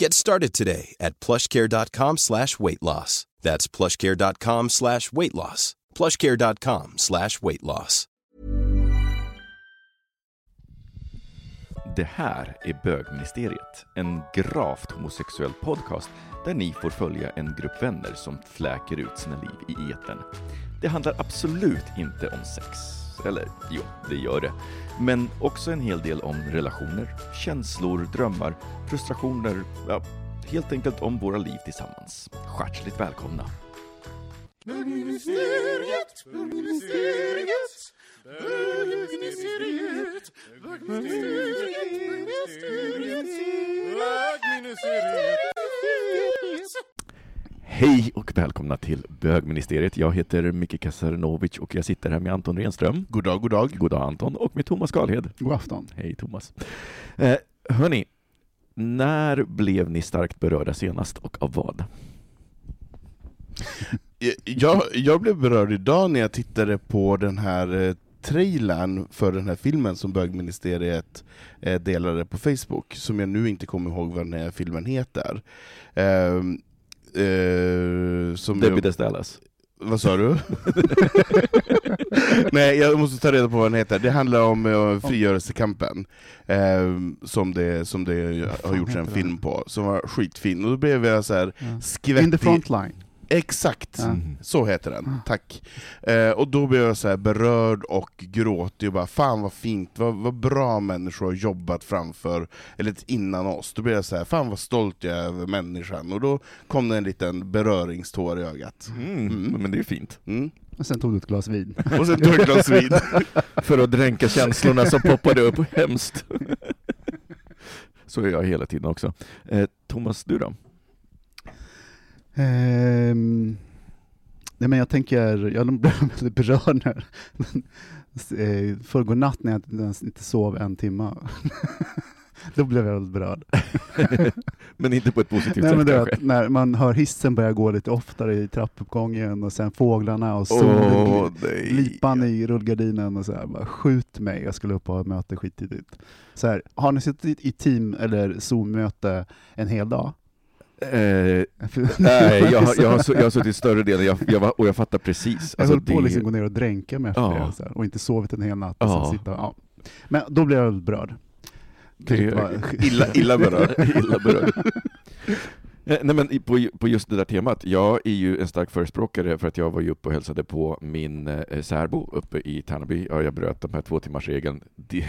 Get started today at plushcare.com slash weight loss. That's plushcare.com slash weight loss. plushcare.com slash weight loss. Det här är Bögministeriet, en gravt homosexuell podcast där ni får följa en grupp vänner som fläker ut sina liv i etern. Det handlar absolut inte om sex. Eller jo, det gör det. Men också en hel del om relationer, känslor, drömmar, frustrationer, ja, helt enkelt om våra liv tillsammans. Hjärtligt välkomna! Bögministeriet, bögministeriet, bögministeriet, bögministeriet, bögministeriet, bögministeriet. Hej och välkomna till Bögministeriet. Jag heter Micke Kasarinovic och jag sitter här med Anton Renström. God dag, god dag. God dag Anton. Och med Thomas Karlhed. God afton. Hej Thomas. Eh, hörni, när blev ni starkt berörda senast och av vad? Jag, jag blev berörd idag när jag tittade på den här eh, trailern för den här filmen som bögministeriet eh, delade på Facebook, som jag nu inte kommer ihåg vad den här filmen heter. Eh, som Debbie jag, Des Dallas. vad sa du? Nej, jag måste ta reda på vad den heter. Det handlar om uh, frigörelsekampen, ehm, som, det, som det har gjorts en film på, som var skitfin. Och då blev jag så här Ja. skvättig. In the front line. Exakt, Ja. så heter den. Tack. Eh, och då blev jag så här berörd och gråtig och bara fan vad fint, vad, vad bra människor har jobbat framför, eller innan oss. Då blev jag så här, fan vad stolt jag är över människan. Och då kom det en liten beröringstår i ögat. Mm, Mm. Men det är fint. Mm. Och sen tog du ett glas vin. Och sen tog jag ett glas vin. För att dränka känslorna som poppade upp. Hemskt. Så är jag hela tiden också. Eh, Thomas, du då? Ehm, nej men jag tänker, jag blev väldigt berörd när, eh, förrgår natt när jag inte sov en timme. Då blev jag väldigt berörd. Men inte på ett positivt Nej, men sätt det är kanske? att när man hör hissen börja gå lite oftare i trappuppgången och sen fåglarna och solen, nej. glipan i rullgardinen och så här, bara skjut mig, jag skulle upp och ha ett möte skittidigt. Så här, har ni suttit i team eller Zoom-möte en hel dag? Eh, nej, jag, har- jag, har, jag har suttit större delen, jag, jag, och jag fattar precis. Jag Alltså, höll på att liksom gå ner och dränka mig efter Ja. det, här, och inte sovit en hel natt. Och Ja. sitta, ja. Men då blev jag berörd. Det Bara- Illa, illa berörd. Illa berörd. Eh, Nej men på, på just det där temat, jag är ju en stark förespråkare för att jag var ju uppe och hälsade på min eh, särbo uppe i Tärnaby, ja, jag bröt de här två timmars regeln. De,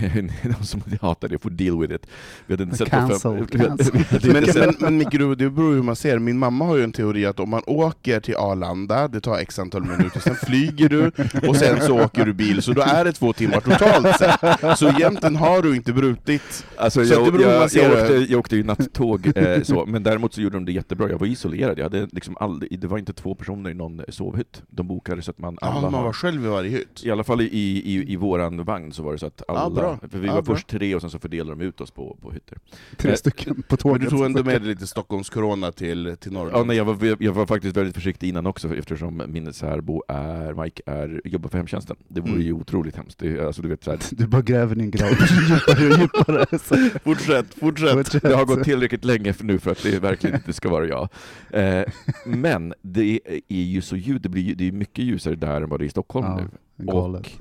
de som hatar det får deal with it. Vi hade inte sett på Cancel, fem, vi hade- cancel. vi hade Men, Micke, det beror ju hur man ser. Min mamma har ju en teori att om man åker till Arlanda, det tar x antal minuter, sen flyger du, och sen så åker du bil, så då är det två timmar totalt sett. Så egentligen har du inte brutit. Alltså, Så jag, det beror hur jag, man ser jag, åkte, jag åkte ju nattåg, eh, så, men däremot så gjorde de det jättebra. Jag var isolerad, jag hade liksom aldrig, det var inte två personer i någon sovhytt. De bokade så att man alla Ja, man var själv i varje hytt. I alla fall i, i, i våran vagn så var det så att alla, bra. för vi Ja, var bra. först tre och sen så fördelade de ut oss på, på hytter. Tre stycken på Men tåget. du tog ändå med dig lite Stockholms-corona till, till Norrland. Ja, nej, jag, var, jag var faktiskt väldigt försiktig innan också eftersom min särbo är, Mike är, jobbar för hemtjänsten. Det vore Mm. ju otroligt hemskt. Det, alltså, du vet, så här, Du bara gräver din grav djupare och djupare. Så. Fortsätt, fortsätt. Fortsätt. det har gått tillräckligt länge för nu för att det verkligen inte ska vara jag. Eh, men det är ju så ljud, det blir det är mycket ljusare där än vad det är i Stockholm Ja, nu. galet. Och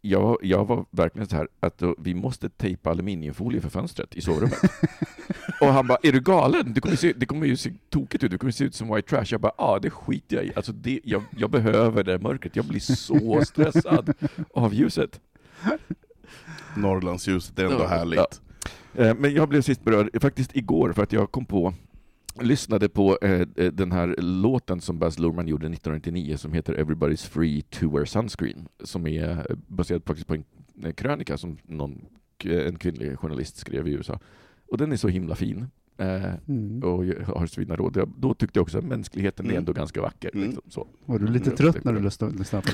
jag, jag var verkligen så här att då, vi måste tejpa aluminiumfolie för fönstret i sovrummet. Och han bara, är du galen? Det kommer, se, det kommer ju se tokigt ut, det kommer se ut som white trash. Jag bara, ja det skiter jag i. Alltså det, jag, jag behöver det mörkret, jag blir så stressad av ljuset. Norrlandsljuset är ändå Ja, härligt. ja. Eh, Men jag blev sist berörd faktiskt igår för att jag kom på lyssnade på eh, eh, den här låten som Baz Luhrmann gjorde 1999 som heter Everybody's Free to Wear Sunscreen som är eh, baserad faktiskt på en krönika som någon, en kvinnlig journalist skrev i USA. Och den är så himla fin. Eh, Mm. och jag har så fina råd. Då tyckte jag också att mänskligheten är Mm. ändå ganska vacker. Mm. Liksom, så. Var du lite Jag trött när du lyssnade, på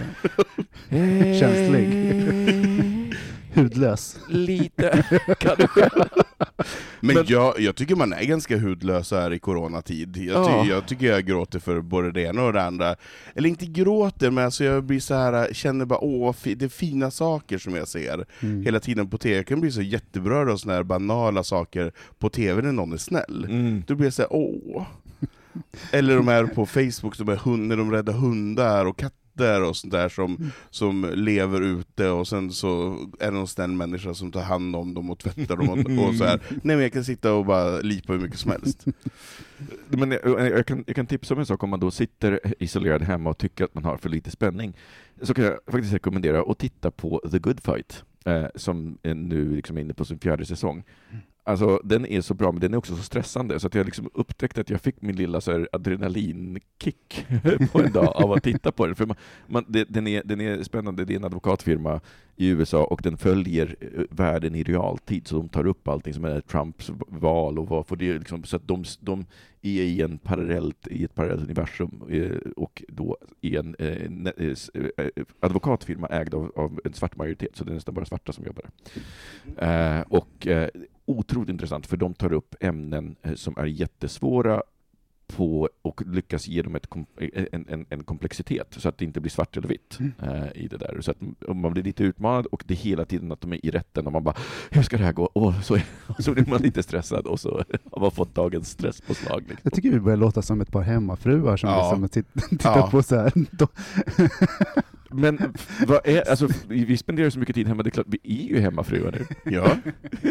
det? Känslig. Hudlös. Lite, kanske. Men, Men- jag, jag tycker man är ganska hudlös så här i coronatid. Jag, ty, Ja. jag tycker jag gråter för både det ena och det andra. Eller inte gråter, men alltså jag blir så här, känner bara åh, det är fina saker som jag ser Mm. hela tiden på TV. Jag kan bli så jätteberörd av såna här banala saker på TV när någon är snäll. Mm. Då blir jag så här, åh. Eller de här på Facebook, de här hund, när de räddar hundar och katter och sånt där som, som lever ute, och sen så är det någon snäll människa som tar hand om dem och tvättar dem och, och så här. Nej men jag kan sitta och bara lipa hur mycket som helst. Men jag, jag, kan, jag kan tipsa om en sak om man då sitter isolerad hemma och tycker att man har för lite spänning. Så kan jag faktiskt rekommendera att titta på The Good Fight, eh, som är nu liksom är inne på sin fjärde säsong. Alltså, den är så bra, men den är också så stressande, så att jag liksom upptäckte att jag fick min lilla så här, adrenalinkick på en dag av att titta på den. För man, man, det, den, är, den är spännande, det är en advokatfirma i USA och den följer eh, världen i realtid, så de tar upp allting som är Trumps val och vad för det liksom, så att de, de är i, en parallellt, i ett parallellt universum eh, och då i en eh, eh, advokatfirma ägd av, av en svart majoritet, så det är nästan bara svarta som jobbar. Eh, och eh, otroligt intressant, för de tar upp ämnen eh, som är jättesvåra på, och lyckas ge dem ett, kom- en, en, en komplexitet, så att det inte blir svart eller vitt eh, i det där. Så att man blir lite utmanad och det är hela tiden att de är i rätten och man bara hur ska det här gå? Och så, och så blir man lite stressad och så har man fått dagens stresspåslag. Liksom. Jag tycker vi börjar låta som ett par hemmafruar som Ja. liksom tit- tittar Ja. på så här. Men vad är, alltså, vi spenderar så mycket tid hemma, det är klart, vi är ju hemmafruar nu. Ja,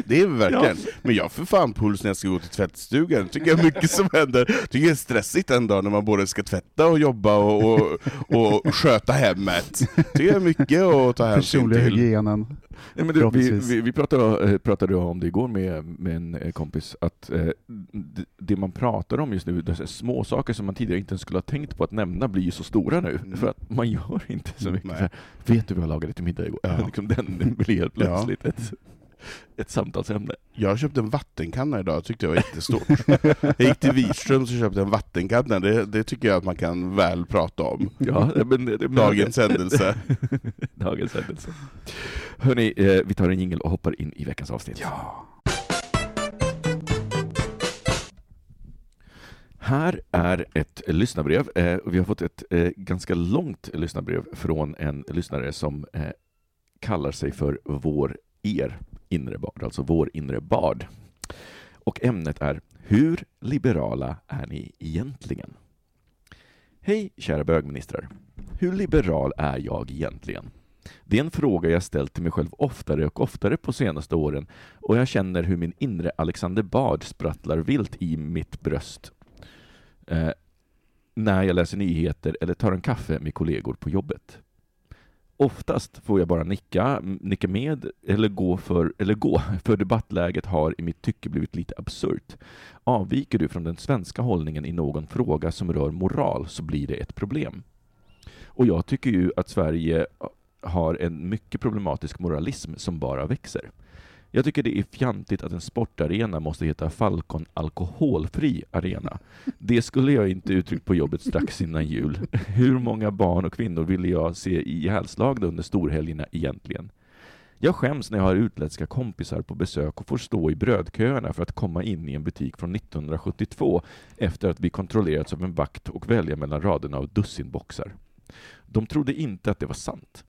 det är vi verkligen. Men jag för fan puls när jag ska gå till tvättstugan. tycker jag är mycket som händer. tycker det är stressigt en dag när man både ska tvätta och jobba och, och, och sköta hemmet. tycker jag är mycket att ta hänsyn personliga till. hygienen. Nej, men du, vi, vi, vi pratade, eh, pratade om det igår med, med en eh, kompis, att eh, det, det man pratar om just nu, små saker som man tidigare inte ens skulle ha tänkt på att nämna, blir ju så stora nu, Mm. för att man gör inte så mycket. Nej. Så här, Vet du vad jag lagade till middag igår? Ja. Liksom den blir helt Ja. plötsligt ett, ett samtalsämne. Jag köpte en vattenkanna idag, tyckte jag var jättestort. jag gick till Wirströms och köpte en vattenkanna, det, det tycker jag att man kan väl prata om. Ja, men, det- men, Dagens händelse. Dagens händelse. Hörni, eh, vi tar en jingel och hoppar in i veckans avsnitt. Ja. Här är ett lyssnarbrev. Eh, vi har fått ett eh, ganska långt lyssnarbrev från en lyssnare som eh, kallar sig för Vår er inre bard, alltså Vår inre bard. Och ämnet är Hur liberala är ni egentligen? Hej kära bögministrar. Hur liberal är jag egentligen? Det är en fråga jag ställt till mig själv oftare och oftare på senaste åren och jag känner hur min inre Alexander Bard sprattlar vilt i mitt bröst eh, när jag läser nyheter eller tar en kaffe med kollegor på jobbet. Oftast får jag bara nicka, nicka med eller gå, för, eller gå, för debattläget har i mitt tycke blivit lite absurt. Avviker du från den svenska hållningen i någon fråga som rör moral så blir det ett problem. Och jag tycker ju att Sverige har en mycket problematisk moralism som bara växer. Jag tycker det är fjantigt att en sportarena måste heta Falcon alkoholfri arena. Det skulle jag inte uttryckt på jobbet strax innan jul. Hur många barn och kvinnor ville jag se ihjälslagna under storhelgerna egentligen? Jag skäms när jag har utländska kompisar på besök och får stå i brödköerna för att komma in i en butik från 1972 efter att vi kontrollerats av en vakt och välja mellan raderna av dussinboxar. De trodde inte att det var sant.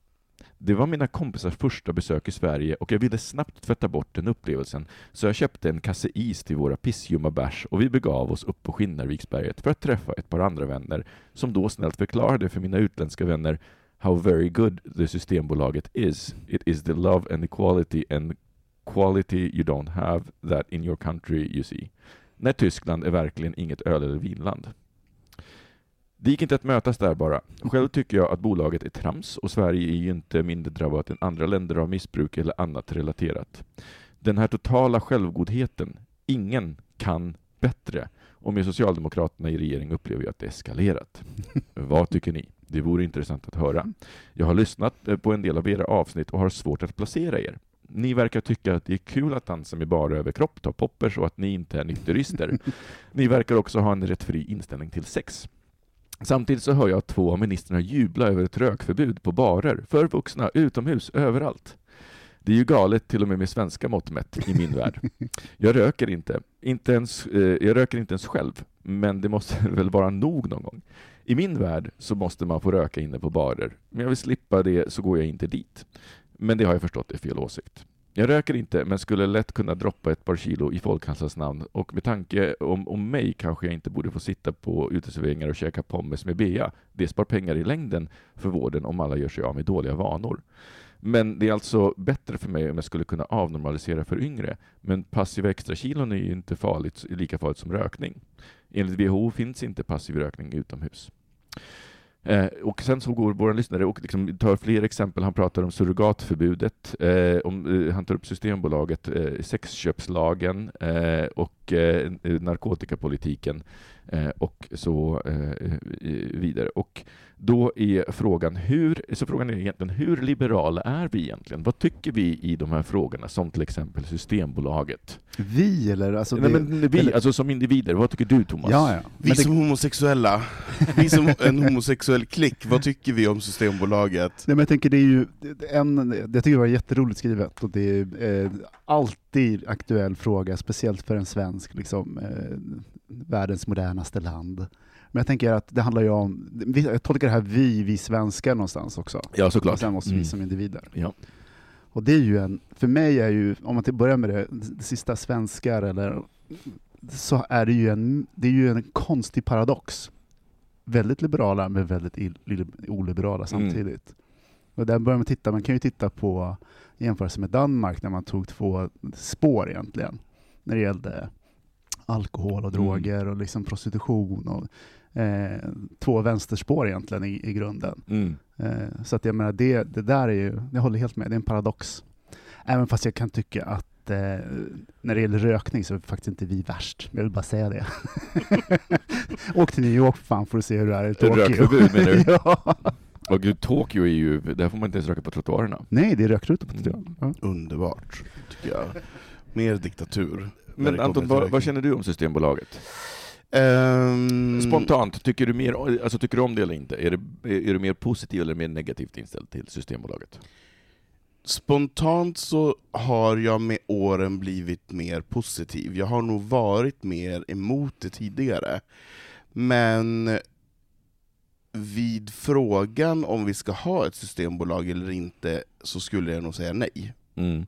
Det var mina kompisars första besök i Sverige och jag ville snabbt tvätta bort den upplevelsen så jag köpte en kasse is till våra pissljumma bärs och vi begav oss upp på Skinnarviksberget för att träffa ett par andra vänner som då snällt förklarade för mina utländska vänner how very good the Systembolaget is. It is the love and equality and quality you don't have that in your country you see. när Tyskland är verkligen inget öl eller vinland. Det gick inte att mötas där bara. Själv tycker jag att bolaget är trams och Sverige är ju inte mindre drabbat än andra länder av missbruk eller annat relaterat. Den här totala självgodheten, ingen kan bättre. Och med Socialdemokraterna i regering upplever jag att det eskalerat. Vad tycker ni? Det vore intressant att höra. Jag har lyssnat eh, på en del av era avsnitt och har svårt att placera er. Ni verkar tycka att det är kul att dansa med bara överkropp, ta poppers och att ni inte är nykterister. Ni verkar också ha en rätt fri inställning till sex. Samtidigt så hör jag två av ministrarna jubla över ett rökförbud på barer, för vuxna, utomhus, överallt. Det är ju galet till och med med svenska mått mätt i min värld. Jag röker inte, inte ens, eh, jag röker inte ens själv, men det måste väl vara nog någon gång. I min värld så måste man få röka inne på barer, men jag vill slippa det så går jag inte dit. Men det har jag förstått är fel åsikt. Jag röker inte, men skulle lätt kunna droppa ett par kilo i folkhälsans namn och med tanke om, om mig kanske jag inte borde få sitta på uteserveringar och käka pommes med bea. Det spar pengar i längden för vården om alla gör sig av med dåliga vanor. Men det är alltså bättre för mig om jag skulle kunna avnormalisera för yngre. Men passiva extrakilon är ju inte farligt, lika farligt som rökning. Enligt WHO finns inte passiv rökning utomhus. Eh, och sen så går vår lyssnare och liksom tar fler exempel. Han pratar om surrogatförbudet, eh, om, eh, han tar upp Systembolaget, eh, sexköpslagen eh, och eh, eh narkotikapolitiken och så eh, vidare. Och då är frågan hur, så frågan är egentligen hur liberala är vi egentligen? Vad tycker vi i de här frågorna, som till exempel Systembolaget? Vi eller? Alltså Nej, det, men vi, eller- alltså som individer, vad tycker du Thomas? Ja, ja. Vi det, som homosexuella, vi som en homosexuell klick, vad tycker vi om Systembolaget? nej, men jag tänker det är ju en, jag tycker det var jätteroligt skrivet och det är eh, alltid aktuell fråga, speciellt för en svensk, liksom, eh, världens modernaste land. Men jag tänker att det handlar ju om, jag tolkar det här vi, vi svenskar någonstans också. Ja, såklart. Och sen måste vi Mm. som individer. Ja. Och det är ju en, för mig är ju, om man till börjar med det, det sista svenskar eller så är det ju en, det är ju en konstig paradox. Väldigt liberala men väldigt oliberala samtidigt. Och där börjar man titta, man kan ju titta på jämförelse med Danmark när man tog två spår egentligen. När det gällde alkohol och Mm. droger och liksom prostitution och eh, två vänsterspår egentligen i, i grunden. Mm. Eh, Så att jag menar, det, det där är ju, jag håller helt med, det är en paradox. Även fast jag kan tycka att eh, när det gäller rökning så är faktiskt inte vi värst. Jag vill bara säga det. Åk till New York för fan får du se hur det är i Tokyo. Rökförbud, menar du? ja. Och gud, Tokyo är ju, där får man inte ens röka på trottoarerna. Nej, det är rökrutor på Mm. trottoaren. Ja. Underbart, tycker jag. Mer diktatur. Men Anton, vad, vad känner du om Systembolaget? Ehm, Spontant, tycker du, mer, alltså, tycker du om det eller inte? Är, det, är du mer positiv eller mer negativt inställd till Systembolaget? Spontant så har jag med åren blivit mer positiv. Jag har nog varit mer emot det tidigare. Men vid frågan om vi ska ha ett systembolag eller inte, så skulle jag nog säga nej. Mm.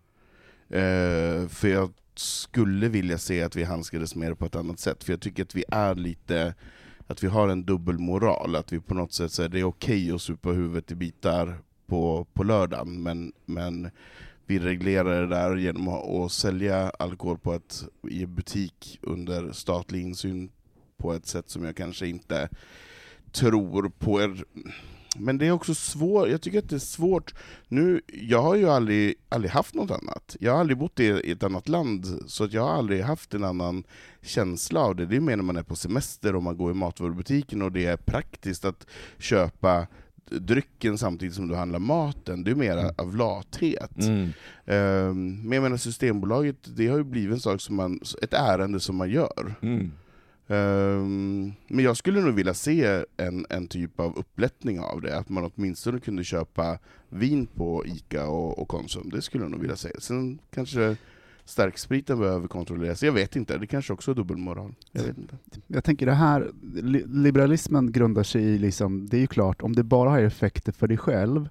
Eh, för jag skulle vilja se att vi handskades mer på ett annat sätt, för jag tycker att vi är lite att vi har en dubbelmoral, att vi på något sätt säger det är okej att supa huvudet i bitar på, på lördagen, men, men vi reglerar det där genom att, att sälja alkohol på ett, i butik under statlig insyn på ett sätt som jag kanske inte tror på er. Men det är också svårt, jag tycker att det är svårt nu, jag har ju aldrig, aldrig haft något annat. Jag har aldrig bott i, ett annat land, så att jag har aldrig haft en annan känsla av det. Det är mer när man är på semester och man går i matvarubutiken och det är praktiskt att köpa drycken samtidigt som du handlar maten. Det är mer av lathet. Mm. Ehm, men jag menar Systembolaget, det har ju blivit en sak som man, ett ärende som man gör. Mm. Ehm, men jag skulle nog vilja se en, en typ av upplättning av det, att man åtminstone kunde köpa vin på Ica och, och Konsum. Det skulle jag nog vilja se. Sen kanske starkspriten behöver kontrolleras. Jag vet inte, det kanske också är dubbelmoral. Jag vet inte. Jag tänker det här, liberalismen grundar sig i, liksom, det är ju klart, om det bara har effekter för dig själv,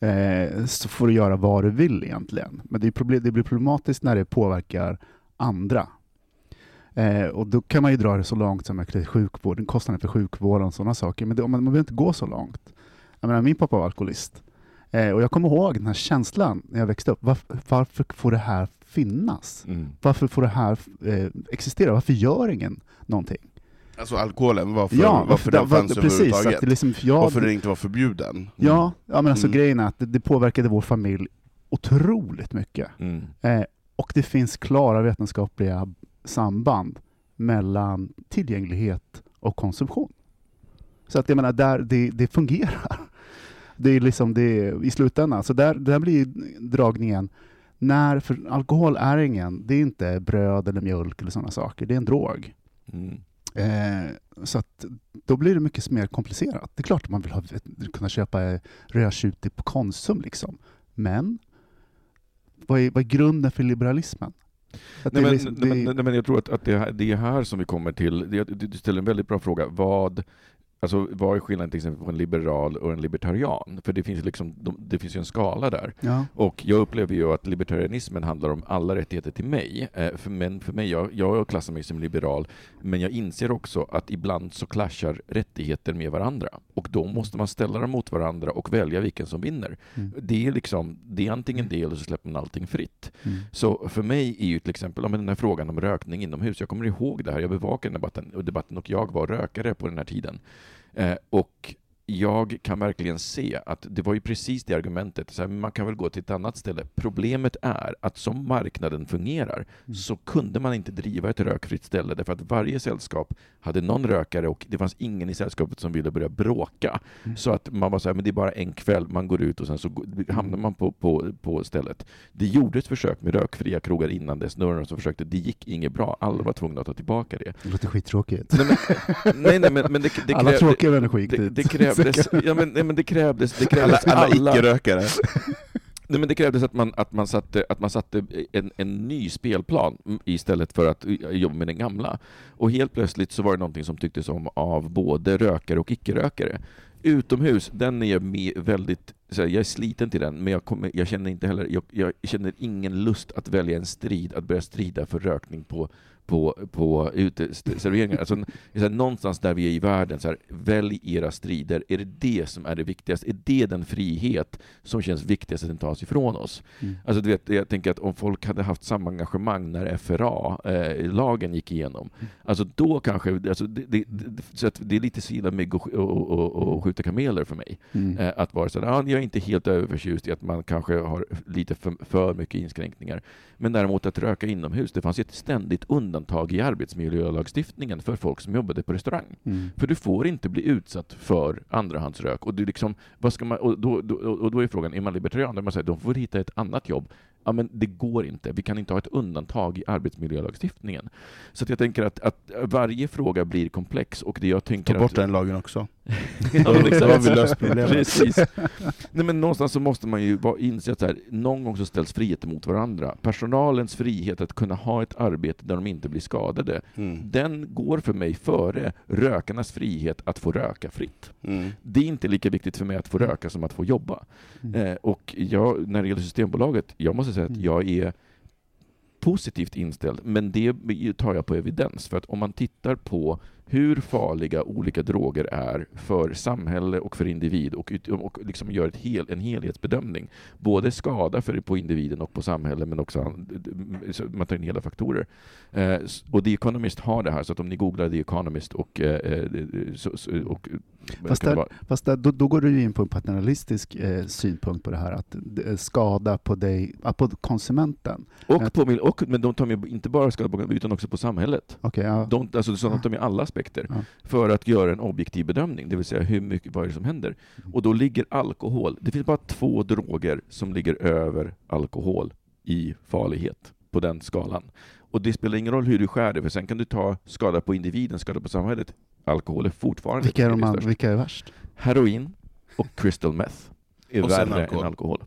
eh, så får du göra vad du vill egentligen. Men det, är problem, det blir problematiskt när det påverkar andra. Eh, och då kan man ju dra det så långt som sjukvården, kostnaden för sjukvården och sådana saker. Men det, man, man behöver inte gå så långt. Jag menar, min pappa var alkoholist. Eh, och jag kommer ihåg den här känslan när jag växte upp. Varför, varför får det här finnas? Mm. Varför får det här eh, existera? Varför gör ingen någonting? Alltså alkoholen, varför, ja, varför den var- fanns precis, överhuvudtaget? att det liksom, ja, varför den inte var förbjuden? ja, ja, men alltså Mm. grejen är att det, det påverkade vår familj otroligt mycket. Mm. Eh, och det finns klara vetenskapliga samband mellan tillgänglighet och konsumtion. Så att jag menar, där det, det fungerar. Det är liksom det i slutändan. Så där, där blir dragningen, när, för alkohol är ingen, det är inte bröd eller mjölk eller sådana saker, det är en drog. Mm. Eh, så att då blir det mycket mer komplicerat. Det är klart att man vill ha, kunna köpa eh, rödtjutigt på Konsum liksom. Men vad är, vad är grunden för liberalismen? Att Nej, men, liksom- nej, men, nej, men jag tror att, att det, är- här som vi kommer till, du ställer en väldigt bra fråga. Vad, alltså, vad är skillnaden till exempel på en liberal och en libertarian? För det finns, liksom, de, det finns ju en skala där. ja. Och jag upplever ju att libertarianismen handlar om alla rättigheter till mig. Eh, för, men för mig, jag, jag klassar mig som liberal, men jag inser också att ibland så clashar rättigheter med varandra. Och då måste man ställa dem mot varandra och välja vilken som vinner. Mm. Det är liksom, det är antingen det eller så släpper man allting fritt. Mm. Så för mig är ju till exempel ja, den här frågan om rökning inomhus, jag kommer ihåg det här, jag bevakade den debatten, debatten och jag var rökare på den här tiden. Eh, och jag kan verkligen se att det var ju precis det argumentet, så här, man kan väl gå till ett annat ställe. Problemet är att som marknaden fungerar Mm. så kunde man inte driva ett rökfritt ställe därför att varje sällskap hade någon rökare och det fanns ingen i sällskapet som ville börja bråka. Mm. Så att man var så här, men det är bara en kväll, man går ut och sen så går- hamnar man på, på, på stället. Det gjordes försök med rökfria krogar innan dess, några som försökte, det gick inget bra, alla var tvungna att ta tillbaka det. Det låter skittråkigt. Nej, men, nej, nej, men, men det, det, Alla krä- tråkiga människor gick det, dit. det krävdes, ja, men, nej, men det krävdes, det Alla, krävdes alla icke-rökare. Nej, men det krävdes att man, att man satte, att man satte en, en ny spelplan istället för att jobba med den gamla. Och helt plötsligt så var det någonting som tycktes om av både rökare och icke-rökare. Utomhus, den är jag med väldigt, så här, jag är sliten till den, men jag, kommer, jag känner inte heller, jag, jag känner ingen lust att välja en strid, att börja strida för rökning på på, på uteserveringar. Alltså, här, någonstans där vi är i världen, så här, välj era strider. Är det det som är det viktigaste? Är det den frihet som känns viktigast att den tas ifrån oss? Mm. Alltså, du vet, jag tänker att om folk hade haft samma engagemang när FRA-lagen gick igenom, alltså då kanske, alltså, det, det, det, så att det är lite sila mygg och, och, och, och skjuta kameler för mig. Mm. Eh, att vara så här, ja, jag är inte helt överförtjust i att man kanske har lite för, för mycket inskränkningar. Men däremot att röka inomhus, det fanns ett ständigt undantag i arbetsmiljölagstiftningen för folk som jobbade på restaurang. Mm. För du får inte bli utsatt för andrahandsrök. Och, liksom, vad ska man, och, då, då, och då är frågan, är man libertarian? Där man säger, de får hitta ett annat jobb. Ja, men det går inte. Vi kan inte ha ett undantag i arbetsmiljölagstiftningen. Så jag tänker att, att varje fråga blir komplex och det jag tänker Ta bort att... den lagen också. Ja, Då har vi löst problemet. Precis. Nej, men någonstans så måste man ju vara- inse att så här, någon gång så ställs friheter mot varandra. Personalens frihet att kunna ha ett arbete där de inte blir skadade, Mm. den går för mig före rökarnas frihet att få röka fritt. Mm. Det är inte lika viktigt för mig att få röka som att få jobba. Mm. Eh, och jag, när det gäller Systembolaget, jag måste säga att Mm. jag är positivt inställd, men det tar jag på evidens. För att om man tittar på hur farliga olika droger är för samhälle och för individ och, och liksom gör ett hel, en helhetsbedömning. Både skada för, på individen och på samhälle, men också man tar in hela faktorer. Eh, och The Economist har det här, så att om ni googlar The Economist och, eh, eh, så, så, och Fast där- vara- Fast där, då, då går du ju in på en paternalistisk eh, synpunkt på det här, att är skada på dig, på konsumenten. Och på, mil- och, men de tar med inte bara skada på utan också på samhället. Okej, ja. De, alltså, så de tar med alla aspekter Ja. för att göra en objektiv bedömning, det vill säga hur mycket, vad är det som händer? Mm. Och då ligger alkohol, det finns bara två droger som ligger över alkohol i farlighet på den skalan. Och det spelar ingen roll hur du skär det, för sen kan du ta skada på individen, skada på samhället. Alkohol är fortfarande vilka, är de, tredje an- störst. vilka är värst? Heroin och crystal meth är Och värre alkohol. än alkohol.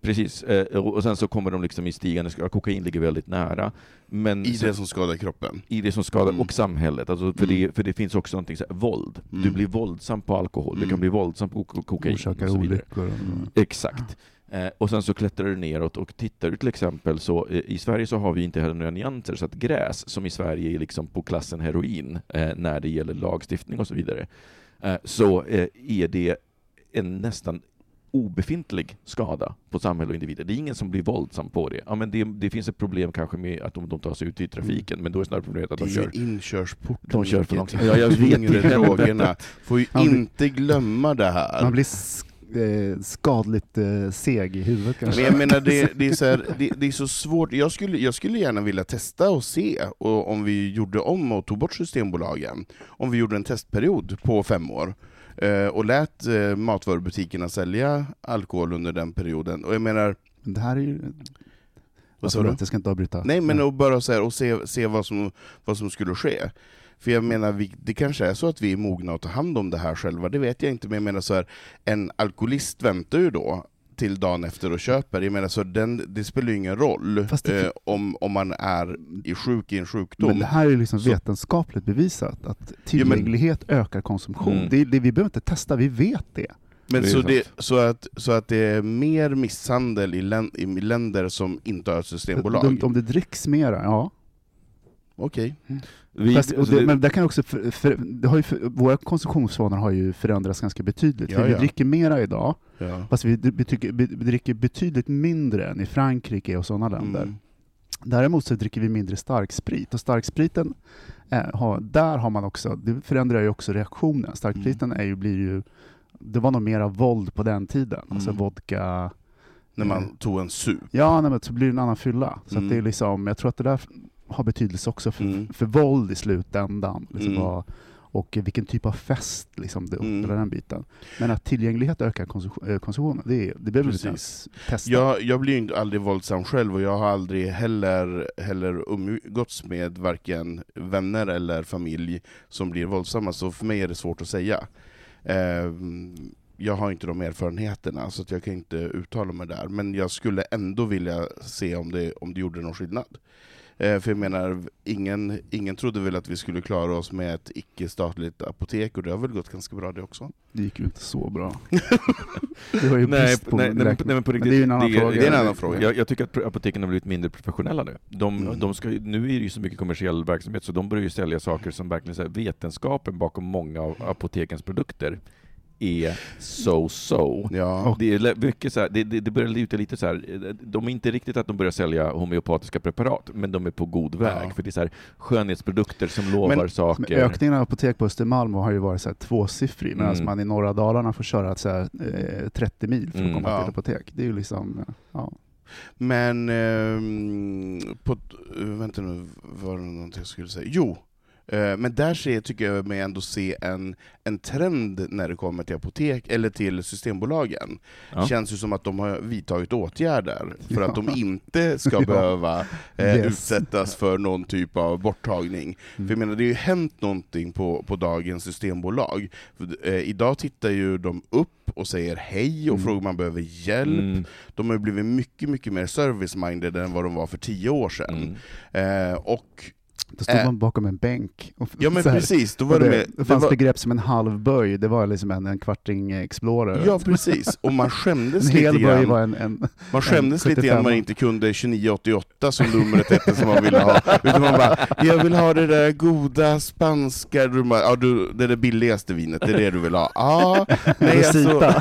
Precis, eh, och sen så kommer de liksom i stigande, ja, kokain ligger väldigt nära. Men I så- det som skadar kroppen. i det som skadar, Mm. och samhället. Alltså för, Mm. det, för det finns också någonting så här, våld. Du Mm. blir våldsam på alkohol, du Mm. kan bli våldsam på ko- kokain Orsakar och så vidare. olyckor. Mm. Exakt. Eh, och sen så klättrar du neråt och tittar du till exempel så eh, i Sverige så har vi inte heller några nyanser så att gräs som i Sverige är liksom på klassen heroin eh, när det gäller lagstiftning och så vidare. Eh, så eh, är det en nästan obefintlig skada på samhälle och individer. Det är ingen som blir våldsam på det. Ja, men det, det finns ett problem kanske med att de, de tar sig ut i trafiken, men då är snarare problemet att Det de är kör ju inkörsporten. de kör för långsamt. Ja, jag vet det. Får ju Man blir- inte glömma det här. Man blir eh, skadligt eh, seg i huvudet kanske. Men jag menar, det, det, är så här, det, det är så svårt. Jag skulle, jag skulle gärna vilja testa och se och om vi gjorde om och tog bort Systembolagen. Om vi gjorde en testperiod på fem år eh, och lät eh, matvarubutikerna sälja alkohol under den perioden. Och jag menar, Men det här är ju... vad sa du? Jag ska inte avbryta. Nej men och bara så här, och se, se vad, som, vad som skulle ske. För jag menar, vi, det kanske är så att vi är mogna att ta hand om det här själva, det vet jag inte, men jag menar så här, en alkoholist väntar ju då till dagen efter och köper. Jag menar, så den, det spelar ju ingen roll det- eh, om, om man är i sjuk i en sjukdom. Men det här är ju liksom Så- vetenskapligt bevisat, att tillgänglighet ökar konsumtion. Mm. Det, det, vi behöver inte testa, vi vet det. Men Det så, det, så, att, så att det är mer misshandel i, län, i länder som inte har ett systembolag? Om, om det dricks mera, ja. Okej. Vi, alltså, det, det- men det kan också för, för, det har ju för, våra konsumtionsvanor har ju förändrats ganska betydligt. Ja, för vi ja. dricker mera idag, Ja. fast vi, vi, tycker, vi dricker betydligt mindre än i Frankrike och sådana länder. Mm. Däremot så dricker vi mindre starksprit, och starkspriten, eh, har, där har man också, det förändrar ju också reaktionen. Starkspriten är ju, blir ju, det var nog mera våld på den tiden, alltså Mm. vodka, När man tog en sup. ja nej, men så blir det en annan fylla. Så Mm. att det är liksom, jag tror att det där har betydelse också för, Mm. för våld i slutändan. Liksom Mm. vad, och vilken typ av fest, liksom, det, Mm. hela den biten. Men att tillgänglighet ökar eh, konsumtionen, det, det behöver vi inte ens testa. Jag, jag blir ju inte- aldrig våldsam själv och jag har aldrig heller, heller umgåtts med varken vänner eller familj som blir våldsamma, så för mig är det svårt att säga. Eh, jag har inte de erfarenheterna, så att jag kan inte uttala mig där, men jag skulle ändå vilja se om det, om det gjorde någon skillnad. Eh, för jag menar, ingen, ingen trodde väl att vi skulle klara oss med ett icke-statligt apotek, och det har väl gått ganska bra det också. Det gick ju inte så bra. det var ju Nej, brist på nej, nej, men, nej, men på Men riktigt. det är ju en annan fråga. Det är en annan fråga. Jag, jag tycker att apoteken har blivit mindre professionella nu. De, Mm. de ska, nu är det ju så mycket kommersiell verksamhet, så de börjar ju sälja saker som verkligen så här, vetenskapen bakom många av apotekens produkter är so-so. Ja. Det, är mycket så här, det, det, det börjar luta lite så här, de är inte riktigt att de börjar sälja homeopatiska preparat, men de är på god väg. Ja. För det är så här, skönhetsprodukter som lovar Men- saker. Men ökningen av apotek på Östermalm har ju varit så här tvåsiffrig, medan Mm. man i norra Dalarna får köra så här, eh, 30 mil för att Mm. komma Ja. till ett apotek. Det är ju liksom, eh, ja. Men, ehm, på, eh, vänta nu, var det någonting jag skulle säga? Jo, eh, men där ser, tycker jag mig ändå se en, en trend när det kommer till apotek, eller till Systembolagen. Ja. känns ju som att de har vidtagit åtgärder för Ja. att de inte ska Ja. behöva eh, Yes. utsättas för någon typ av borttagning. För jag menar, det har ju hänt någonting på, på dagens systembolag. För, eh, idag tittar ju de upp och säger hej och Mm. frågar om man behöver hjälp. Mm, De har blivit mycket, mycket mer service-minded än vad de var för tio år sedan. mm. Eh, och, Då stod Äh. man bakom en bänk. Och ja men här, precis, då var och det, det, med, det fanns var, begrepp som en halv böj, det var liksom en, en kvarting Explorer. Ja precis, och man skämdes lite grann. var en, en Man skämdes lite 75. grann man inte kunde 2988 som numret hette som man ville ha. Utan man bara, jag vill ha det där goda spanska, du ja, du, det där billigaste vinet, det är det du vill ha? Ja, nej alltså.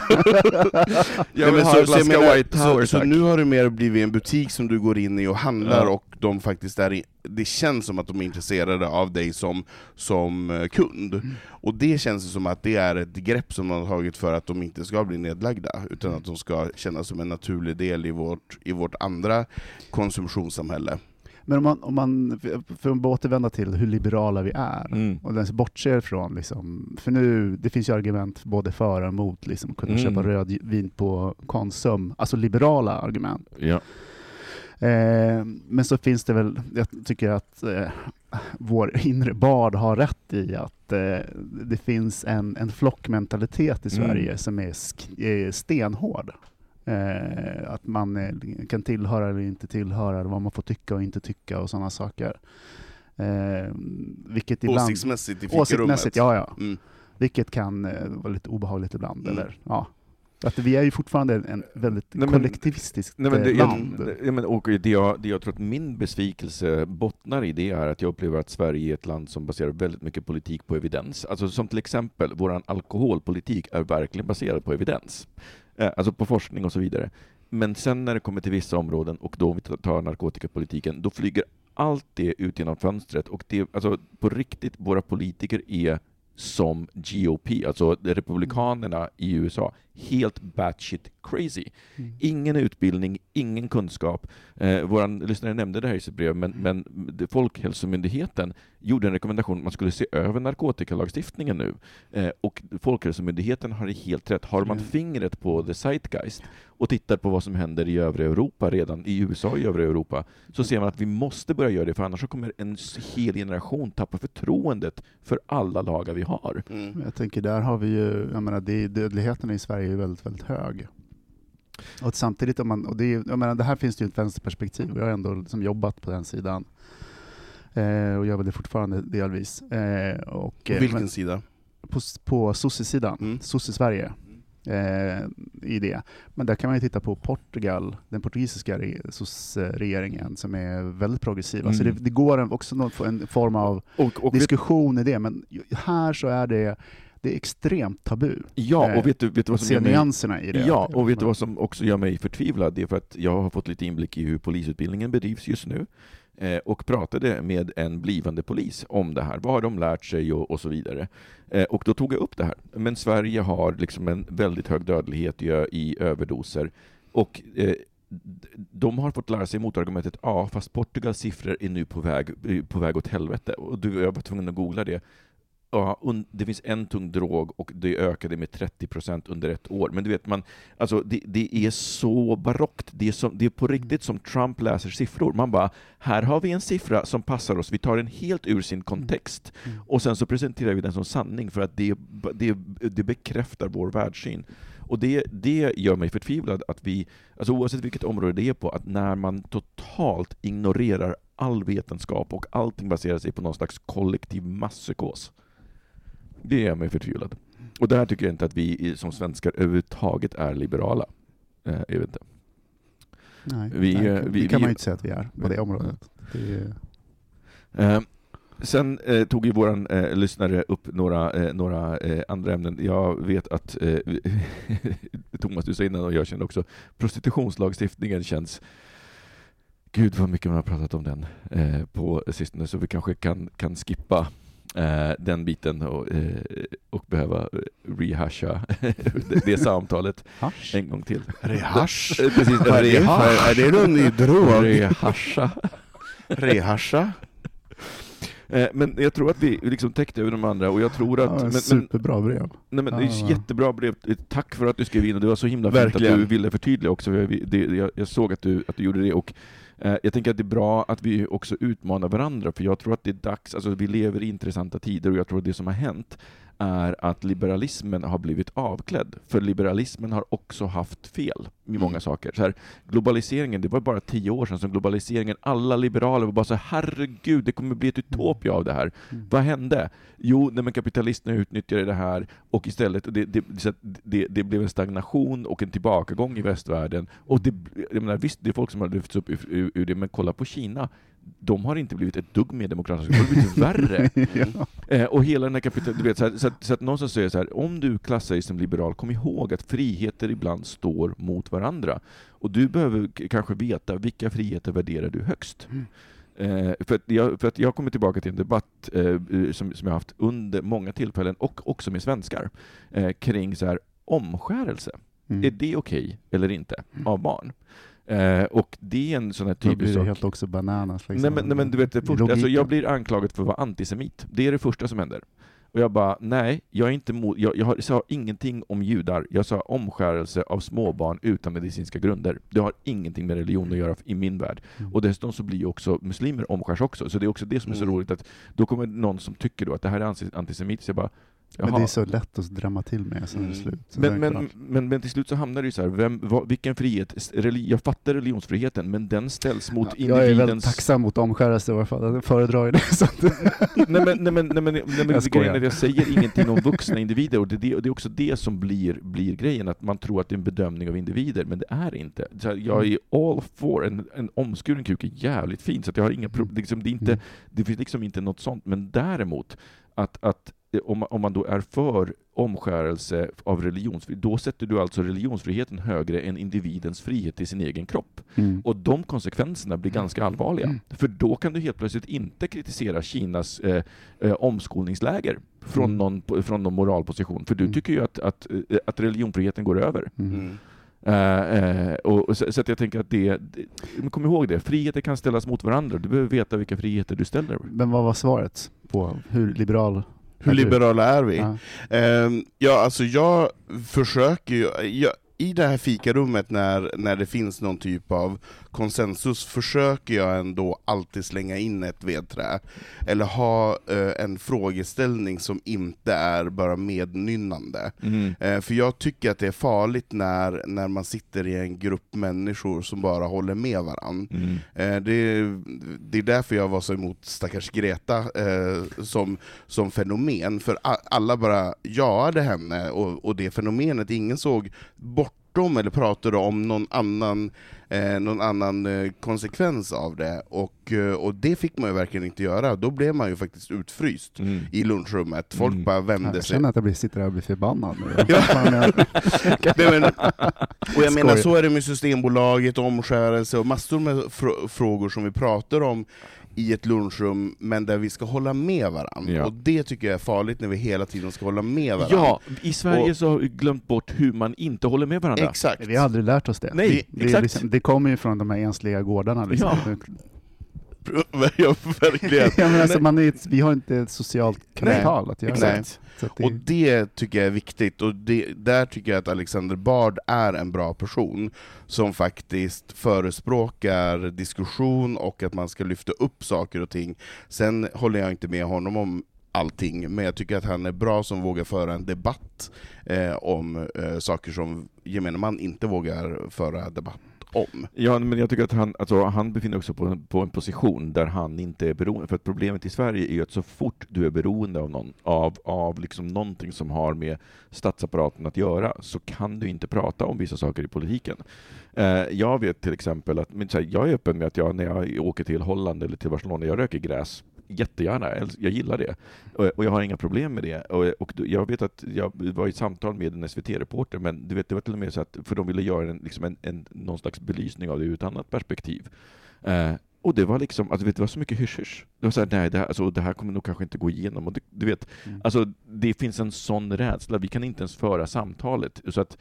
Jag vill men ha en flaska White Tower, så, nu har det mer blivit en butik som du går in i och handlar Ja. Och de faktiskt är, det känns som att de är intresserade av dig som, som eh, kund. Mm. Och det känns som att det är ett grepp som man har tagit för att de inte ska bli nedlagda, utan att de ska kännas som en naturlig del i vårt, i vårt andra konsumtionssamhälle. Men om man, om man, för att återvända till hur liberala vi är, Mm. och den bortser från, liksom, för nu, det finns ju argument både för och emot, liksom, kunna Mm. köpa rödvin på Konsum, alltså liberala argument. Ja. Eh, men så finns det väl, jag tycker att eh, vår inre bard har rätt i att eh, det finns en, en flockmentalitet i Mm. Sverige som är, sk- är stenhård. Eh, att man eh, kan tillhöra eller inte tillhöra, vad man får tycka och inte tycka och sådana saker. Eh, vilket ibland... Åsiktsmässigt i fikarummet. Åsiktsmässigt, ja ja. Mm. Vilket kan eh, vara lite obehagligt ibland. Mm. Eller, ja. Att vi är ju fortfarande en väldigt Nej, men- kollektivistiskt Nej, men det, eh, jag, land. ja, men, och det, jag, det jag tror att min besvikelse bottnar i det är att jag upplever att Sverige är ett land som baserar väldigt mycket politik på evidens. Alltså som till exempel, vår alkoholpolitik är verkligen baserad på evidens. Eh, alltså på forskning och så vidare. Men sen när det kommer till vissa områden, och då om vi tar narkotikapolitiken, då flyger allt det ut genom fönstret. Och det, alltså på riktigt, våra politiker är som GOP, alltså republikanerna i USA, helt batshit crazy. Mm. Ingen utbildning, ingen kunskap. Eh, Vår lyssnare nämnde det här i sitt brev, men, men det- Folkhälsomyndigheten gjorde en rekommendation att man skulle se över narkotikalagstiftningen nu. Eh, och Folkhälsomyndigheten har helt rätt. Har man Mm. fingret på the zeitgeist och tittar på vad som händer i övriga Europa, redan i USA och i övriga Europa, så ser man att vi måste börja göra det, för annars så kommer en hel generation tappa förtroendet för alla lagar vi har. Mm. Jag tänker, där har vi ju, jag menar, det, dödligheten i Sverige är ju väldigt, väldigt hög. Och samtidigt, om man, och det, är- jag menar, det här finns det ju ett vänsterperspektiv, och jag har ändå liksom jobbat på den sidan. Eh, och gör väl det fortfarande delvis. Eh, och, eh, Vilken men sida? på, på sosse-sidan, Mm. sosse-Sverige, eh, i det. Men där kan man ju titta på Portugal, den portugisiska re, sosse-regeringen, som är väldigt progressiva. Så det, Mm. det går en, också någon, en form av Och, och diskussion i det, men här så är det, det är extremt tabu. ja, eh, och vet du, vet du vad som se nyanserna i det. Ja, och vet du vad som också gör mig förtvivlad? Det är för att jag har fått lite inblick i hur polisutbildningen bedrivs just nu eh, och pratade med en blivande polis om det här. Vad har de lärt sig och, och så vidare. Eh, och då tog jag upp det här. Men Sverige har liksom en väldigt hög dödlighet i, i överdoser och eh, de har fått lära sig motargumentet, ja, fast Portugals siffror är nu på väg, på väg åt helvete. Och du, jag var tvungen att googla det. Ja, det finns en tung drog och det ökade med 30% under ett år. Men du vet, man, alltså, det, det är så barockt. Det är, som, det är på riktigt som Trump läser siffror. Man bara, här har vi en siffra som passar oss, vi tar den helt ur sin kontext Mm. och sen så presenterar vi den som sanning för att det, det, det bekräftar vår världssyn. Och det, det gör mig förtvivlad att vi, alltså oavsett vilket område det är på, att när man totalt ignorerar all vetenskap och allting baserar sig på någon slags kollektiv masspsykos. Det gör mig förtvivlad. Och där tycker jag inte att vi som svenskar överhuvudtaget är liberala. Eh, jag vet inte. Nej, Vi, nej, eh, vi- det kan vi- man ju inte säga att vi är på det området. Det är, Eh, sen eh, tog ju våran eh, lyssnare upp några, eh, några eh, andra ämnen. Jag vet att Thomas, du sa innan och jag känner också, prostitutionslagstiftningen känns Gud vad mycket man har pratat om den på sistone, så vi kanske kan, kan skippa den biten och, eh, och behöva eh, rehasha det, det samtalet hasch. en gång till. Rehash? Eh, Precis, Vad är det någon ny drog? Rehasha. Rehasha? Eh, Men jag tror att vi liksom täckte över de andra och jag tror att... Ja, men, superbra brev. nej, men det är Ja. jättebra brev. Tack för att du skrev in och det var så himla fint att du ville förtydliga också. Jag, det, jag, jag såg att du, att du gjorde det och eh, Eh, jag tänker att det är bra att vi också utmanar varandra för jag tror att det är dags, alltså vi lever i intressanta tider och jag tror att det som har hänt är att liberalismen har blivit avklädd. För liberalismen har också haft fel i många Mm. saker. Så här, globaliseringen, det var bara tio år sedan som globaliseringen, alla liberaler var bara så här, herregud, det kommer bli ett utopia av det här. Mm. Vad hände? Jo, när man kapitalisterna utnyttjade det här och istället, det, det, det, det blev en stagnation och en tillbakagång i västvärlden. Och det, jag menar, visst, det är folk som har lyfts upp ur, ur, ur det, men kolla på Kina. De har inte blivit ett dugg mer demokratiska, de har blivit värre. ja. Eh, och hela den här kapital... Du vet, så, här, så, att, så att någonstans säger så här, om du klassar dig som liberal, kom ihåg att friheter ibland står mot varandra. Och du behöver kanske veta vilka friheter värderar du högst. Mm. Eh, för, att jag, för att jag kommer tillbaka till en debatt eh, eh, som, som jag haft under många tillfällen, och också med svenskar, eh, kring så här, omskärelse. Mm. Är det okej eller inte Mm. av barn? Eh, och det är en sån här typisk blir det sak. helt också bananas. Liksom. Nej, men, nej men du vet, det första, alltså, jag blir anklagad för att vara antisemit. Det är det första som händer. Och jag bara, nej, jag är inte mot, jag, jag har- sa ingenting om judar. Jag sa omskärelse av småbarn utan medicinska grunder. Det har ingenting med religion att göra i min värld. Mm. Och dessutom så blir också muslimer omskärs också. Så det är också det som är så Mm. roligt att då kommer någon som tycker då att det här är anti- antisemitiskt, jag bara, Men jaha. det är så lätt att dramma till med sen Mm. slut. Men, men, men, men till slut så hamnar det ju så här, vem, vad, vilken frihet, jag fattar religionsfriheten, men den ställs mot jag är väldigt individens... tacksam mot omskärelse i alla fall. Jag föredrar ju det. Nej men, nej men, nej men, nej men Jag grejen är jag säger ingenting om vuxna individer och det, det, det är också det som blir, blir grejen, att man tror att det är en bedömning av individer, men det är det inte. Så här, jag är all for, en, en omskuren kuk är jävligt fin, så jag har inga problem, liksom, det, är inte, Mm. det finns liksom inte något sånt, men däremot att, att om, man- om man då är för omskärelse av religionsfrihet, då sätter du alltså religionsfriheten högre än individens frihet till sin egen kropp. Mm. Och de konsekvenserna blir ganska allvarliga. För då kan du helt plötsligt inte kritisera Kinas eh, eh, omskolningsläger från, Mm. någon, från någon moralposition, för du Mm. tycker ju att, att, eh, att religionsfriheten går över. Mm. Mm. Eh, eh, och, och så, så att jag tänker att det, det, kom ihåg det, friheter kan ställas mot varandra. Du behöver veta vilka friheter du ställer. Men vad var svaret på hur liberal Hur liberala är vi? Ja. Ehm, ja, alltså jag försöker ju, jag, i det här fikarummet när, när det finns någon typ av konsensus försöker jag ändå alltid slänga in ett vedträ, eller ha eh, en frågeställning som inte är bara mednynnande. Eh, för jag tycker att det är farligt när, när man sitter i en grupp människor som bara håller med varandra. Mm. Eh, det, det är därför jag var så emot stackars Greta eh, som, som fenomen, för alla bara jaade henne, och, och det fenomenet, ingen såg bortom eller pratade om någon annan, eh, någon annan eh, konsekvens av det, och, eh, och det fick man ju verkligen inte göra, då blev man ju faktiskt utfryst Mm. i lunchrummet, folk Mm. bara vände jag sig känner att jag blir, sitter där och blir förbannad nu. Ja. Jag- Nej, men, och jag menar, så är det med Systembolaget, omskärelse och massor med fr- frågor som vi pratar om i ett lunchrum, men där vi ska hålla med varandra. Ja. Och det tycker jag är farligt när vi hela tiden ska hålla med varandra. Ja, i Sverige Och- så har vi glömt bort hur man inte håller med varandra. Exakt. Vi har aldrig lärt oss det. Nej, det, exakt. liksom, det kommer ju från de här ensliga gårdarna. Liksom. ja, verkligen. ja, men alltså, man är, vi har inte ett socialt kapital att göra Exakt. att det Och det tycker jag är viktigt, och det, där tycker jag att Alexander Bard är en bra person, som faktiskt förespråkar diskussion och att man ska lyfta upp saker och ting. Sen håller jag inte med honom om allting, men jag tycker att han är bra som vågar föra en debatt eh, om eh, saker som gemene man inte vågar föra debatt om. Ja, men jag tycker att han, alltså, han befinner sig på en, på en position där han inte är beroende. För att problemet i Sverige är ju att så fort du är beroende av, någon, av, av liksom någonting som har med statsapparaten att göra, så kan du inte prata om vissa saker i politiken. Eh, jag vet till exempel att, men, så här, jag är öppen med att jag, när jag åker till Holland eller till Barcelona, jag röker gräs jättegärna, jag gillar det. Och, jag har inga problem med det. Och, jag vet att jag var i ett samtal med en SVT-reporter, men du vet, det var till och med så att, för de ville göra en, liksom en, en, någon slags belysning av det ur ett annat perspektiv. Eh, och det var liksom, alltså vet, det var så mycket hysch-hysch. Det var så här, nej, det här, alltså, det här kommer nog kanske inte gå igenom. Och det, du vet, Mm. alltså, det finns en sån rädsla, vi kan inte ens föra samtalet. Så att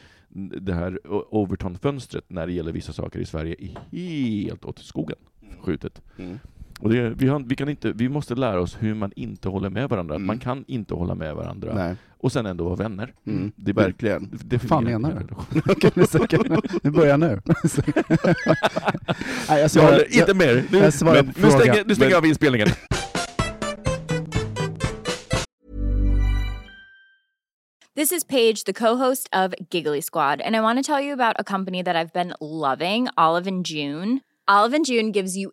det här Overton-fönstret när det gäller vissa saker i Sverige är helt åt skogen skjutet. Mm. Och det, vi, har, vi, kan inte, vi måste lära oss hur man inte håller med varandra. Mm. Man kan inte hålla med varandra. Nej. Och sen ändå vara vänner. Mm. Det blir- Verkligen. Det fan menar du? Nu börjar jag nu. Nej, jag Jag svarar, håller inte med. Nu, jag men, nu stänger, nu stänger jag av inspelningen. This is Paige, the co-host of Giggly Squad, and I want to tell you about a company that I've been loving, Olive and June. Olive and June gives you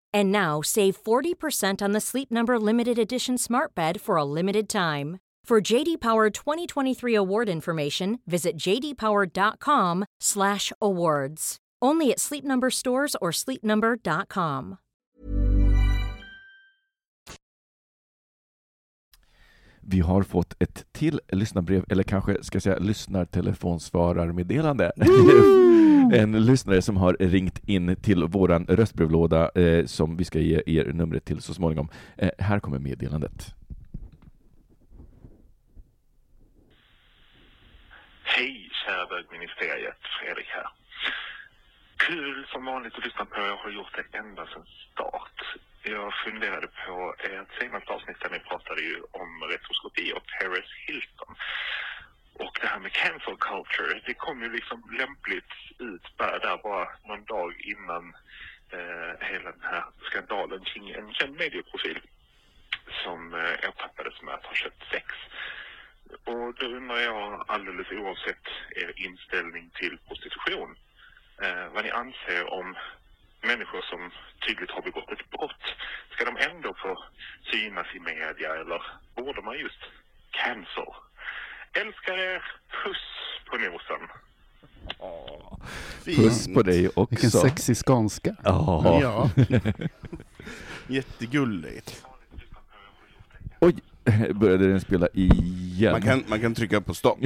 And now save 40% on the Sleep Number limited edition smart bed for a limited time. For JD Power 2023 award information, visit jdpower.com/awards. Only at Sleep Number stores or sleepnumber.com. Vi har fått ett till lyssnarbrev, eller kanske ska jag säga lyssnartelefonsvararmeddelande. En lyssnare som har ringt in till våran röstbrevlåda eh, som vi ska ge er numret till så småningom. Eh, här kommer meddelandet. Hej kära bögministeriet, Fredrik här. Kul som vanligt att lyssna på. Jag har gjort det ända sedan start. Jag funderade på ert senaste avsnitt där ni pratade ju om retroskopi och Paris Hilton. Och det här med cancel culture, det kom ju liksom lämpligt ut bara där bara någon dag innan eh, hela den här skandalen kring en känd medieprofil som eh, ertappades med att ha köpt sex. Och då undrar jag alldeles oavsett er inställning till prostitution, eh, vad ni anser om människor som tydligt har begått ett brott. Ska de ändå få synas i media eller borde man just cancel? Älskar er, puss på nosen. Puss på dig också. Vilken sexig skånska. Ja. Ja. Jättegulligt. Oj, började den spela igen? Man kan, man kan trycka på stopp.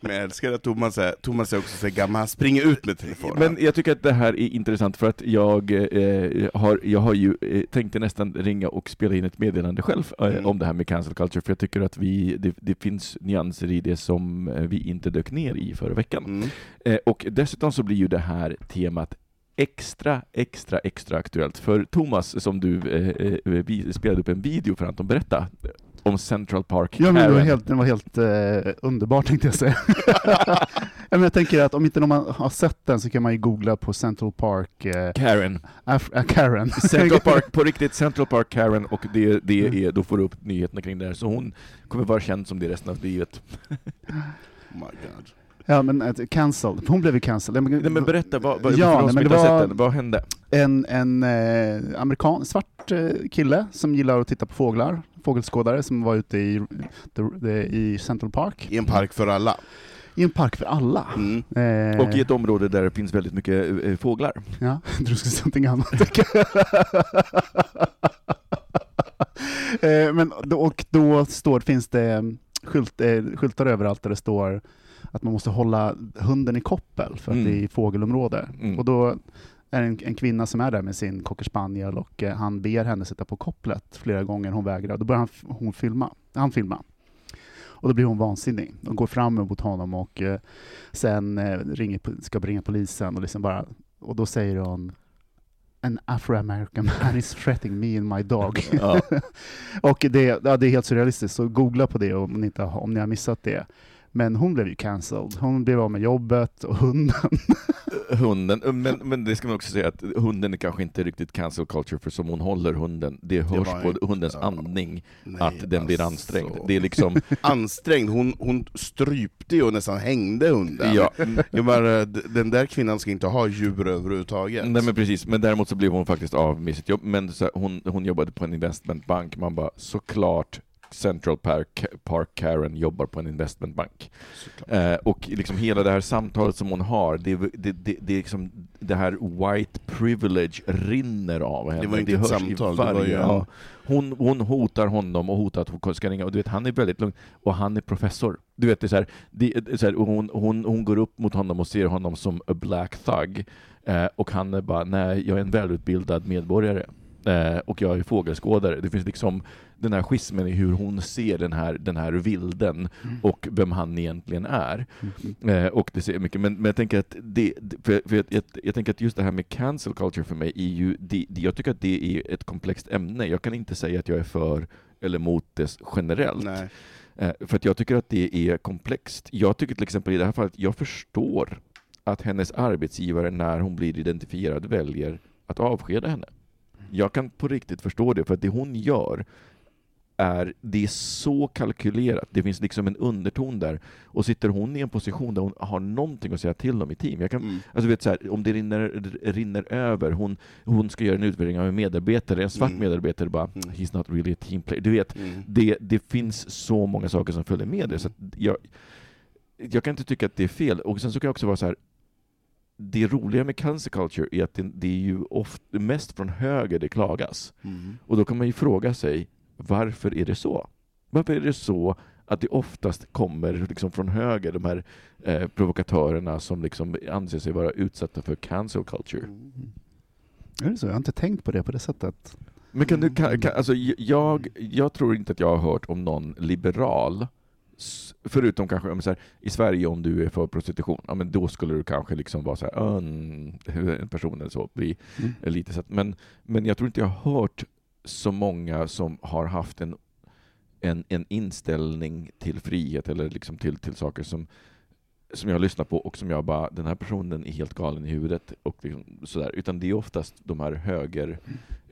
Men jag älskar att Thomas är, Thomas är också så gammal, han springer ut med telefonen. Men jag tycker att det här är intressant för att jag eh, har, jag har ju eh, tänkte nästan ringa och spela in ett meddelande själv eh, Mm. om det här med cancel culture, för jag tycker att vi, det, det finns nyanser i det som eh, vi inte dök ner i förra veckan. Mm. Eh, och dessutom så blir ju det här temat extra, extra, extra aktuellt. För Thomas, som du eh, eh, vi spelade upp en video för Anton, berätta om Central Park Ja, men det var helt, den var helt eh, underbar tänkte jag säga. ja, men jag tänker att om inte någon har sett den så kan man ju googla på Central Park eh, Karen. Af- äh, Karen. Central Park, på riktigt, Central Park Karen, och det, det Mm. är, då får du upp nyheterna kring det här, så hon kommer vara känd som det resten av livet. Oh my God. Ja men eh, cancelled, hon blev ju cancelled. Nej men berätta, vad, vad, Ja, nej, men det var- den, vad hände? En, en eh, amerikan, svart eh, kille som gillar att titta på fåglar, fågelskådare, som var ute i, i Central Park. I en park för alla. I en park för alla. Mm. Eh, Och i ett område där det finns väldigt mycket eh, fåglar. Ja, du skulle säga någonting annat. Eh, Men och då står, finns det skylt, eh, skyltar överallt där det står att man måste hålla hunden i koppel för att Mm. det är fågelområde. Mm. Och då är en, en kvinna som är där med sin cocker spaniel och eh, han ber henne sätta på kopplet flera gånger, hon vägrar. Då börjar han, hon filma, han filma. Och då blir hon vansinnig och går fram mot honom och eh, sen eh, ringer, ska ringa polisen och liksom bara och då säger hon An Afro-American man is threatening me and my dog. Ja. och det, ja, det är helt surrealistiskt, så googla på det om ni, inte, har- om ni har missat det. Men hon blev ju cancelled. Hon blev av med jobbet och hunden. Hunden, men, men det ska man också säga att hunden är kanske inte riktigt cancel culture, för som hon håller hunden, det hörs var på hundens ja. andning Nej, att den blir alltså. ansträngd. Det är liksom, Ansträngd, hon, hon strypte ju och nästan hängde hunden. ja, Jag bara, den där kvinnan ska inte ha djur överhuvudtaget. Nej men precis, men däremot så blev hon faktiskt av med sitt jobb, men så, hon, hon jobbade på en investmentbank, man bara såklart Central Park, Park Karen jobbar på en investmentbank. Eh, och liksom hela det här samtalet som hon har, det, det, det, det, liksom, det här white privilege rinner av henne. Det var inte ett hörs i samtal, det var ju ja. hon, hon hotar honom och hotar att hon ska ringa, och du vet, han är väldigt lugn, och han är professor. Du vet, det är så här, det, det är så här, hon, hon, hon går upp mot honom och ser honom som a black thug, eh, och han är bara, nej, jag är en välutbildad medborgare. Eh, och jag är fågelskådare. Det finns liksom den här schismen i hur hon ser den här, den här vilden och vem han egentligen är. Eh, och det ser mycket, men, men jag tänker att det, för, för jag, jag, jag tänker att just det här med cancel culture för mig är ju, det, det, jag tycker att det är ett komplext ämne. Jag kan inte säga att jag är för eller mot det generellt. Nej. Eh, För att jag tycker att det är komplext. Jag tycker till exempel i det här fallet, jag förstår att hennes arbetsgivare när hon blir identifierad väljer att avskeda henne. Jag kan på riktigt förstå det, för att det hon gör är, det är så kalkylerat, det finns liksom en underton där, och sitter hon i en position där hon har någonting att säga till om i team, jag kan, Mm. alltså vet så här, om det rinner, rinner över, hon, hon ska göra en utvärdering av en medarbetare, en svart Mm. medarbetare bara Mm. ”He's not really a team player”. Du vet, Mm. det, det finns så många saker som följer med det, så att jag, jag kan inte tycka att det är fel. Och sen så kan jag också vara så här. Det roliga med cancer culture är att det, det är ju ofta, mest från höger det klagas. Mm. Och då kan man ju fråga sig, varför är det så? Varför är det så att det oftast kommer liksom från höger, de här eh, provokatörerna som liksom anser sig vara utsatta för cancel culture? Mm. Är det så? Jag har inte tänkt på det på det sättet. Men kan du, kan, kan, alltså, jag, jag tror inte att jag har hört om någon liberal, förutom kanske om så här, i Sverige om du är för prostitution, ja, men då skulle du kanske liksom vara så här, "Ah, mm, en person eller så blir Mm. lite så att, men, men jag tror inte jag har hört så många som har haft en, en, en inställning till frihet eller liksom till, till saker som, som jag har lyssnat på och som jag bara, den här personen är helt galen i huvudet och liksom sådär. Utan det är oftast de här höger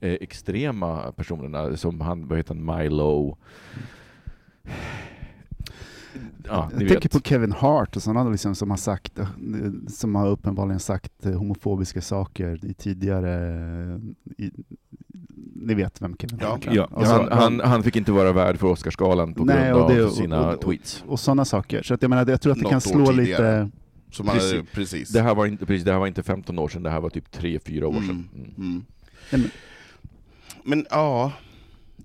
eh, extrema personerna som han, vad heter han, Milo. Ja, jag ni tänker vet. på Kevin Hart och sådana liksom som har sagt, eh, som har uppenbarligen sagt eh, homofobiska saker i tidigare, eh, i, ni vet vem Kevin Ja. Hart är. Ja, Och så- han, han, han fick inte vara värd för Oscarsgalan på Nej, grund och det- av och- sina och- tweets. och sådana saker. Så att jag menar, jag tror att det Något kan slå lite... Som hade, Precis. precis. Det här, var inte, precis, det här var inte 15 år sedan, det här var typ 3-4 år sedan. Mm. Mm. Men- Men ja,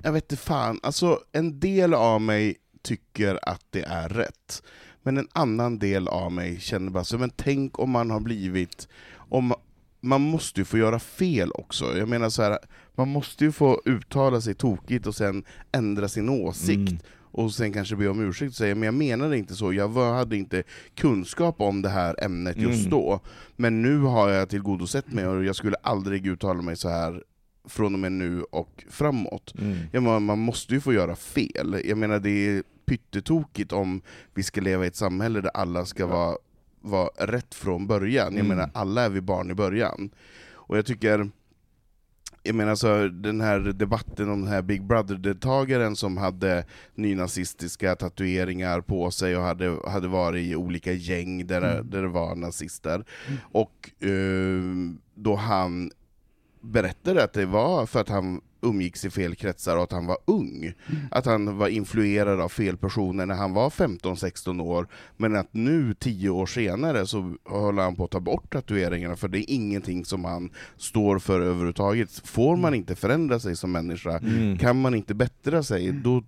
jag vet inte fan. Alltså, en del av mig tycker att det är rätt. Men en annan del av mig känner bara så, men tänk om man har blivit... Om, man måste ju få göra fel också. Jag menar så här, man måste ju få uttala sig tokigt och sen ändra sin åsikt. Mm. och sen kanske be om ursäkt och säga men jag menade inte så, jag var, hade inte kunskap om det här ämnet just Mm. då. Men nu har jag tillgodosett mig och jag skulle aldrig uttala mig så här från och med nu och framåt. Mm. Ja, man, man måste ju få göra fel. Jag menar det är pyttetokigt om vi ska leva i ett samhälle där alla ska vara, vara rätt från början. Jag Mm. menar alla är vi barn i början. Och jag tycker jag menar så den här debatten om den här Big Brother-deltagaren som hade nynazistiska tatueringar på sig och hade, hade varit i olika gäng där, Mm. där det var nazister. Och eh, då han berättade att det var för att han umgicks i fel kretsar och att han var ung. Att han var influerad av fel personer när han var 15-16 år, men att nu, 10 år senare, så håller han på att ta bort tatueringarna, för det är ingenting som han står för överhuvudtaget. Får man inte förändra sig som människa, Mm. kan man inte bättra sig, då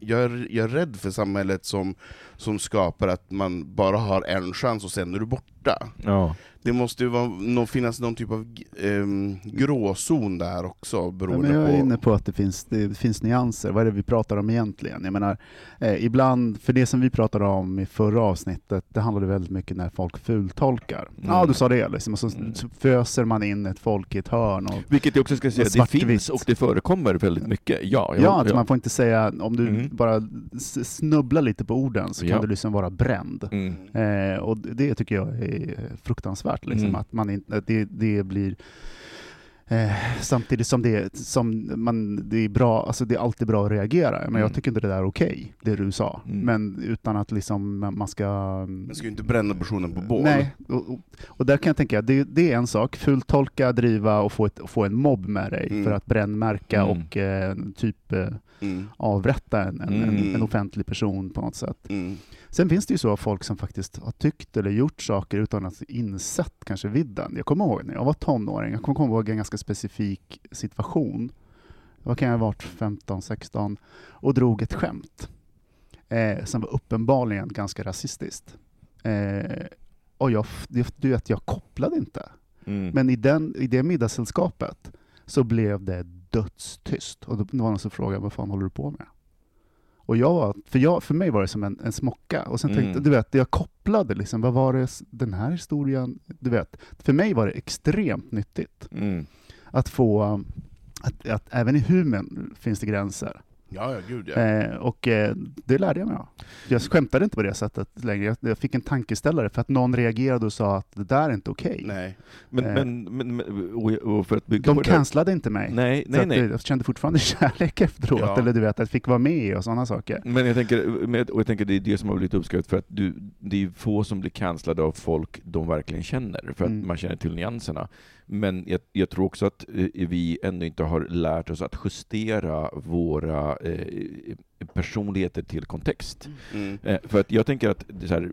jag är jag är rädd för samhället som, som skapar att man bara har en chans och sen är du borta. Ja. Det måste ju vara, nå- finnas någon typ av um, gråzon där också, Ja, beroende men jag är på... inne på att det finns, det finns nyanser. Vad är det vi pratar om egentligen? Jag menar, eh, ibland, för det som vi pratade om i förra avsnittet, det handlade väldigt mycket när folk fultolkar. Ja, Mm. du sa det, liksom, och så, Mm. så föser man in ett folk i ett hörn. Och, Vilket jag också ska säga, Och det finns och det förekommer väldigt mycket. Ja, ja, jag- att man får inte säga, om du Mm. bara snubblar lite på orden så kan Ja. du liksom vara bränd. Mm. Eh, och det tycker jag är fruktansvärt, liksom, Mm. att man inte, det, det blir eh, samtidigt som det, som man, det är bra, alltså det är alltid bra att reagera. Men Mm. jag tycker inte det där är okej, det du sa. Mm. Men utan att liksom man ska... Man ska ju inte bränna personen på bål. Nej, och, och, och där kan jag tänka, det, det är en sak, fultolka, driva och få, ett, få en mobb med dig Mm. för att brännmärka Mm. och eh, typ eh, Mm. avrätta en, en, en, Mm. en offentlig person på något sätt. Sen finns det ju så folk som faktiskt har tyckt eller gjort saker utan att insett kanske vidden. Jag kommer ihåg när jag var tonåring, jag kommer ihåg en ganska specifik situation. Vad kan jag ha varit, 15-16, och drog ett skämt. Eh, som var uppenbarligen ganska rasistiskt. Eh, och jag, du vet, jag kopplade inte. Mm. Men i, den, i det middagssällskapet så blev det dödstyst. Och då var någon som frågade, vad fan håller du på med? Och jag var, för, jag, för mig var det som en, en smocka. Och sen tänkte Mm. du vet, jag kopplade liksom, vad var det, den här historien, du vet. För mig var det extremt nyttigt Mm. att få, att, att även i humorn finns det gränser. Ja, ja, gud ja. Eh, och eh, det lärde jag mig av. Jag skämtade inte på det sättet längre. Jag, jag fick en tankeställare för att någon reagerade och sa att det där är inte okej. Nej. Men, Eh. men, men, men och, för att bygga De cancellade inte mig. Nej, nej, nej. Jag kände fortfarande kärlek efteråt, Ja. eller du vet, att jag fick vara med och sådana saker. Men jag tänker, och jag tänker det är det som har blivit uppskattat, för att du, det är få som blir cancellade av folk de verkligen känner, för att Mm. man känner till nyanserna. Men jag, jag tror också att eh, vi ännu inte har lärt oss att justera våra eh, personligheter till kontext. Mm. Eh, för att jag tänker att det är så här,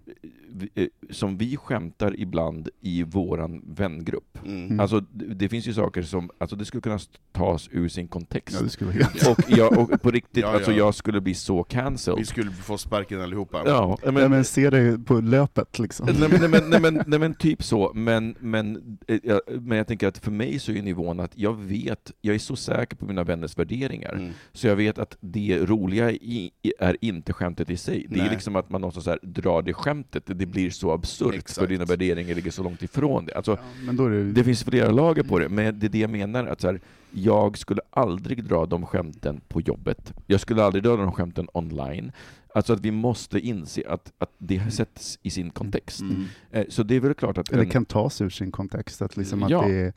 vi- eh, som vi skämtar ibland i våran vängrupp, Mm. Mm. Alltså, det, det finns ju saker som, alltså det skulle kunna tas ur sin kontext. Ja, det skulle vara helt... Och, jag, och på riktigt, Ja, alltså ja. jag skulle bli så cancelled. Vi skulle få sparken allihopa. Ja, men, Ja, men se det på löpet liksom. nej, men, nej, men, nej, men, nej men typ så, men, men, eh, jag, men jag tänker att för mig så är nivån att jag vet, jag är så säker på mina vänners värderingar, Mm. så jag vet att det roliga i, är inte skämtet i sig. Det är Nej. liksom att man någonstans så här drar det skämtet, det blir så absurt för dina värderingar ligger så långt ifrån det. Alltså, Ja, är det, det finns flera lager på det, men det är det jag menar, att så här, jag skulle aldrig dra de skämten på jobbet. Jag skulle aldrig dra de skämten online. Alltså att vi måste inse att, att det sätts i sin kontext. Mm. Eh, Så det är väl klart att... eller en- kan tas ur sin kontext. Att liksom att Ja. det är,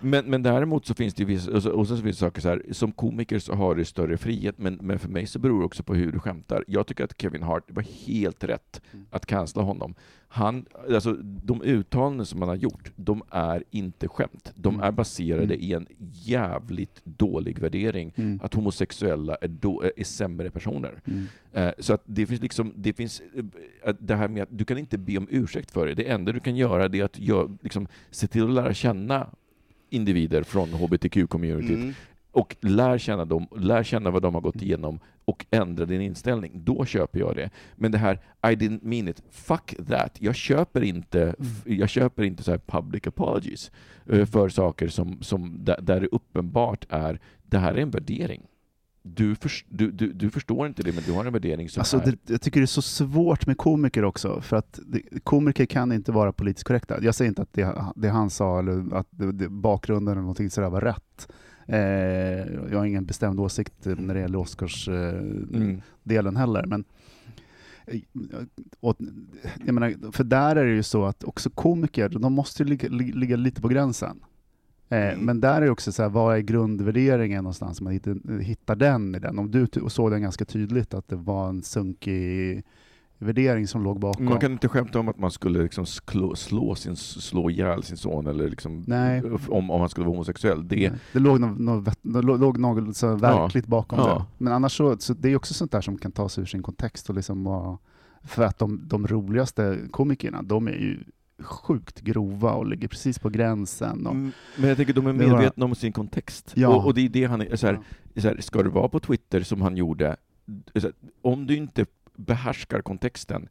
Men, men däremot så finns det ju vissa, och så, och så finns det saker så här, som komiker så har du större frihet, men, men för mig så beror det också på hur du skämtar. Jag tycker att Kevin Hart, det var helt rätt Mm. att cancella honom. Han, alltså, de uttalanden som han har gjort, de är inte skämt. De Mm. är baserade Mm. i en jävligt dålig värdering, mm, att homosexuella är, då, är sämre personer. mm. Eh, Så att det finns liksom, det finns, eh, det här med att du kan inte be om ursäkt för det. Det enda du kan göra är att gör, liksom, se till att lära känna individer från hbtq-communityt Mm. och lär känna dem, lär känna vad de har gått igenom och ändra din inställning. Då köper jag det. Men det här I didn't mean it, fuck that. Jag köper inte, f- jag köper inte så här public apologies eh, för saker som, som där, där det uppenbart är, det här är en värdering. Du, förs- du, du, du förstår inte det, men du har en värdering som Alltså, är... det, jag tycker det är så svårt med komiker också, för att det, komiker kan inte vara politiskt korrekta. Jag säger inte att det, det han sa, eller att bakgrunden eller någonting sådär var rätt. Eh, jag har ingen bestämd åsikt när det gäller Oscars-delen eh, Mm. delen heller, men eh, och, jag menar, för där är det ju så att också komiker, de måste ju ligga, li- ligga lite på gränsen. Eh, Mm. Men där är också så här, vad är grundvärderingen någonstans? Man hittar, den i den. Om du såg den ganska tydligt att det var en sunkig värdering som låg bakom. Man kan inte skämta om att man skulle liksom slå, slå, sin, slå ihjäl sin son eller liksom, om, om han skulle vara homosexuell. Det, Nej, det låg något, något, låg- något så verkligt bakom Ja. det. Men annars så, så det är också sånt där som kan tas ur sin kontext och liksom vara, för att de, de roligaste komikerna, de är ju sjukt grova och ligger precis på gränsen. Och, Mm, Men jag tänker, de är medvetna om sin kontext. Ja. Och, och det är det han är, så här, så här, ska det vara på Twitter som han gjorde, här, om du inte behärskar kontexten,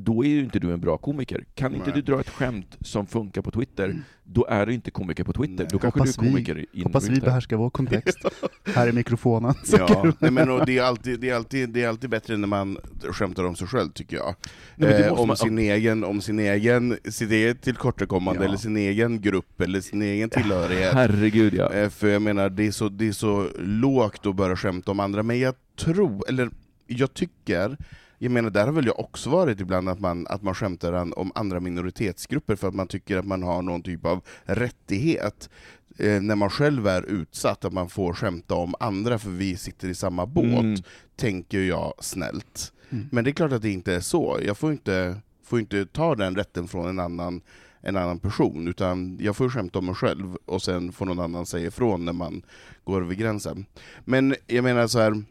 då är ju inte du en bra komiker. Kan inte Nej. du dra ett skämt som funkar på Twitter, då är du inte komiker på Twitter. Nej. Då kanske Hoppas du är vi- komiker in Hoppas vi Twitter. behärskar vår kontext. Här är mikrofonen. Ja, nej, men och det, är alltid, det, är alltid, det är alltid bättre när man skämtar om sig själv, tycker jag. Nej, eh, om, man- sin egen, om sin egen, sitt eget tillkortakommande, Ja. eller sin egen grupp, eller sin egen tillhörighet. Herregud ja. Eh, För jag menar, det är, så, det är så lågt att börja skämta om andra, men jag tror, eller jag tycker, jag menar där har väl jag också varit ibland att man, att man skämtar om andra minoritetsgrupper för att man tycker att man har någon typ av rättighet eh, när man själv är utsatt, att man får skämta om andra för vi sitter i samma båt, Mm. tänker jag snällt. Mm. Men det är klart att det inte är så, jag får inte, får inte ta den rätten från en annan en annan person, utan jag får skämta om mig själv och sen får någon annan säga ifrån när man går över gränsen. Men jag menar så här.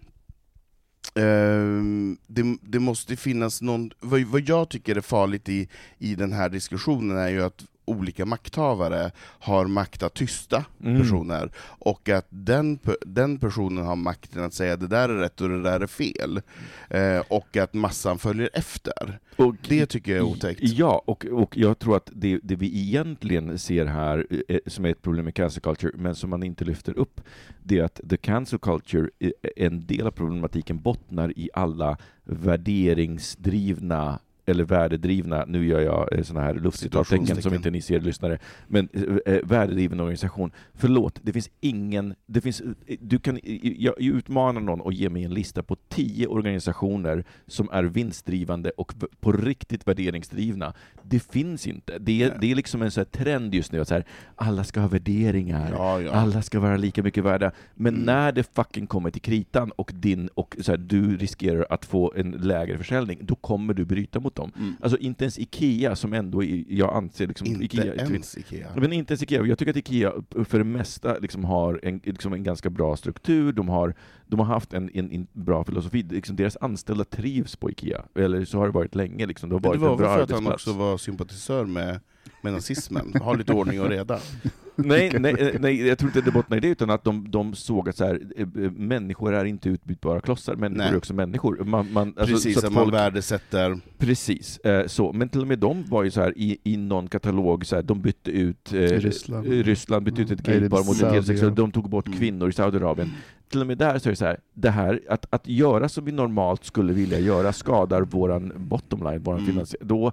Ehm, det, det måste finnas någon, vad, vad jag tycker är farligt i, i den här diskussionen är ju att olika makthavare har makt att tysta Mm. personer, och att den, den personen har makten att säga det där är rätt och det där är fel, eh, och att massan följer efter. Och Det tycker jag är otäckt. Ja, och, och jag tror att det, det vi egentligen ser här, eh, som är ett problem med cancel culture, men som man inte lyfter upp, det är att the cancel culture, eh, en del av problematiken bottnar i alla värderingsdrivna eller värdedrivna, nu gör jag eh, såna här luftcitattecken som inte ni ser lyssnare, men eh, eh, värdedriven organisation. Förlåt, det finns ingen, det finns, du kan, jag, utmanar någon och ge mig en lista på tio organisationer som är vinstdrivande och på riktigt värderingsdrivna. Det finns inte. Det är, Nej. det är liksom en här trend just nu, att så här, alla ska ha värderingar, Ja, ja. alla ska vara lika mycket värda. Men Mm. när det fucking kommer till kritan och, din, och så här, du riskerar att få en lägre försäljning, då kommer du bryta mot dem. Mm. Alltså inte ens IKEA, som ändå jag anser liksom, Inte IKEA, ens Ikea. men inte ens IKEA. Jag tycker att IKEA för det mesta liksom har en, liksom en ganska bra struktur, de har, de har haft en, en, en bra filosofi. Liksom deras anställda trivs på IKEA, eller så har det varit länge. Liksom. Det har varit det var väl för att han också var sympatisör med, med nazismen, ha lite ordning och reda. Nej, nej, eh, nej, jag tror inte det bottnar i det, utan att de, de såg att så här, eh, eh, människor är inte utbytbara klossar, människor Nej. är också människor. Man, man, alltså, Precis, så att att man folk, värdesätter... precis, eh, så. Men till och med de var ju så här i, i någon katalog, så här, de bytte ut eh, Ryssland. Ryssland bytte ut ett Mm. gaypar mot ja. de tog bort Mm. kvinnor i Saudiarabien. Till och med där så är det så här, det här att, att göra som vi normalt skulle vilja göra skadar våran bottom line, våran Mm. Då, eh,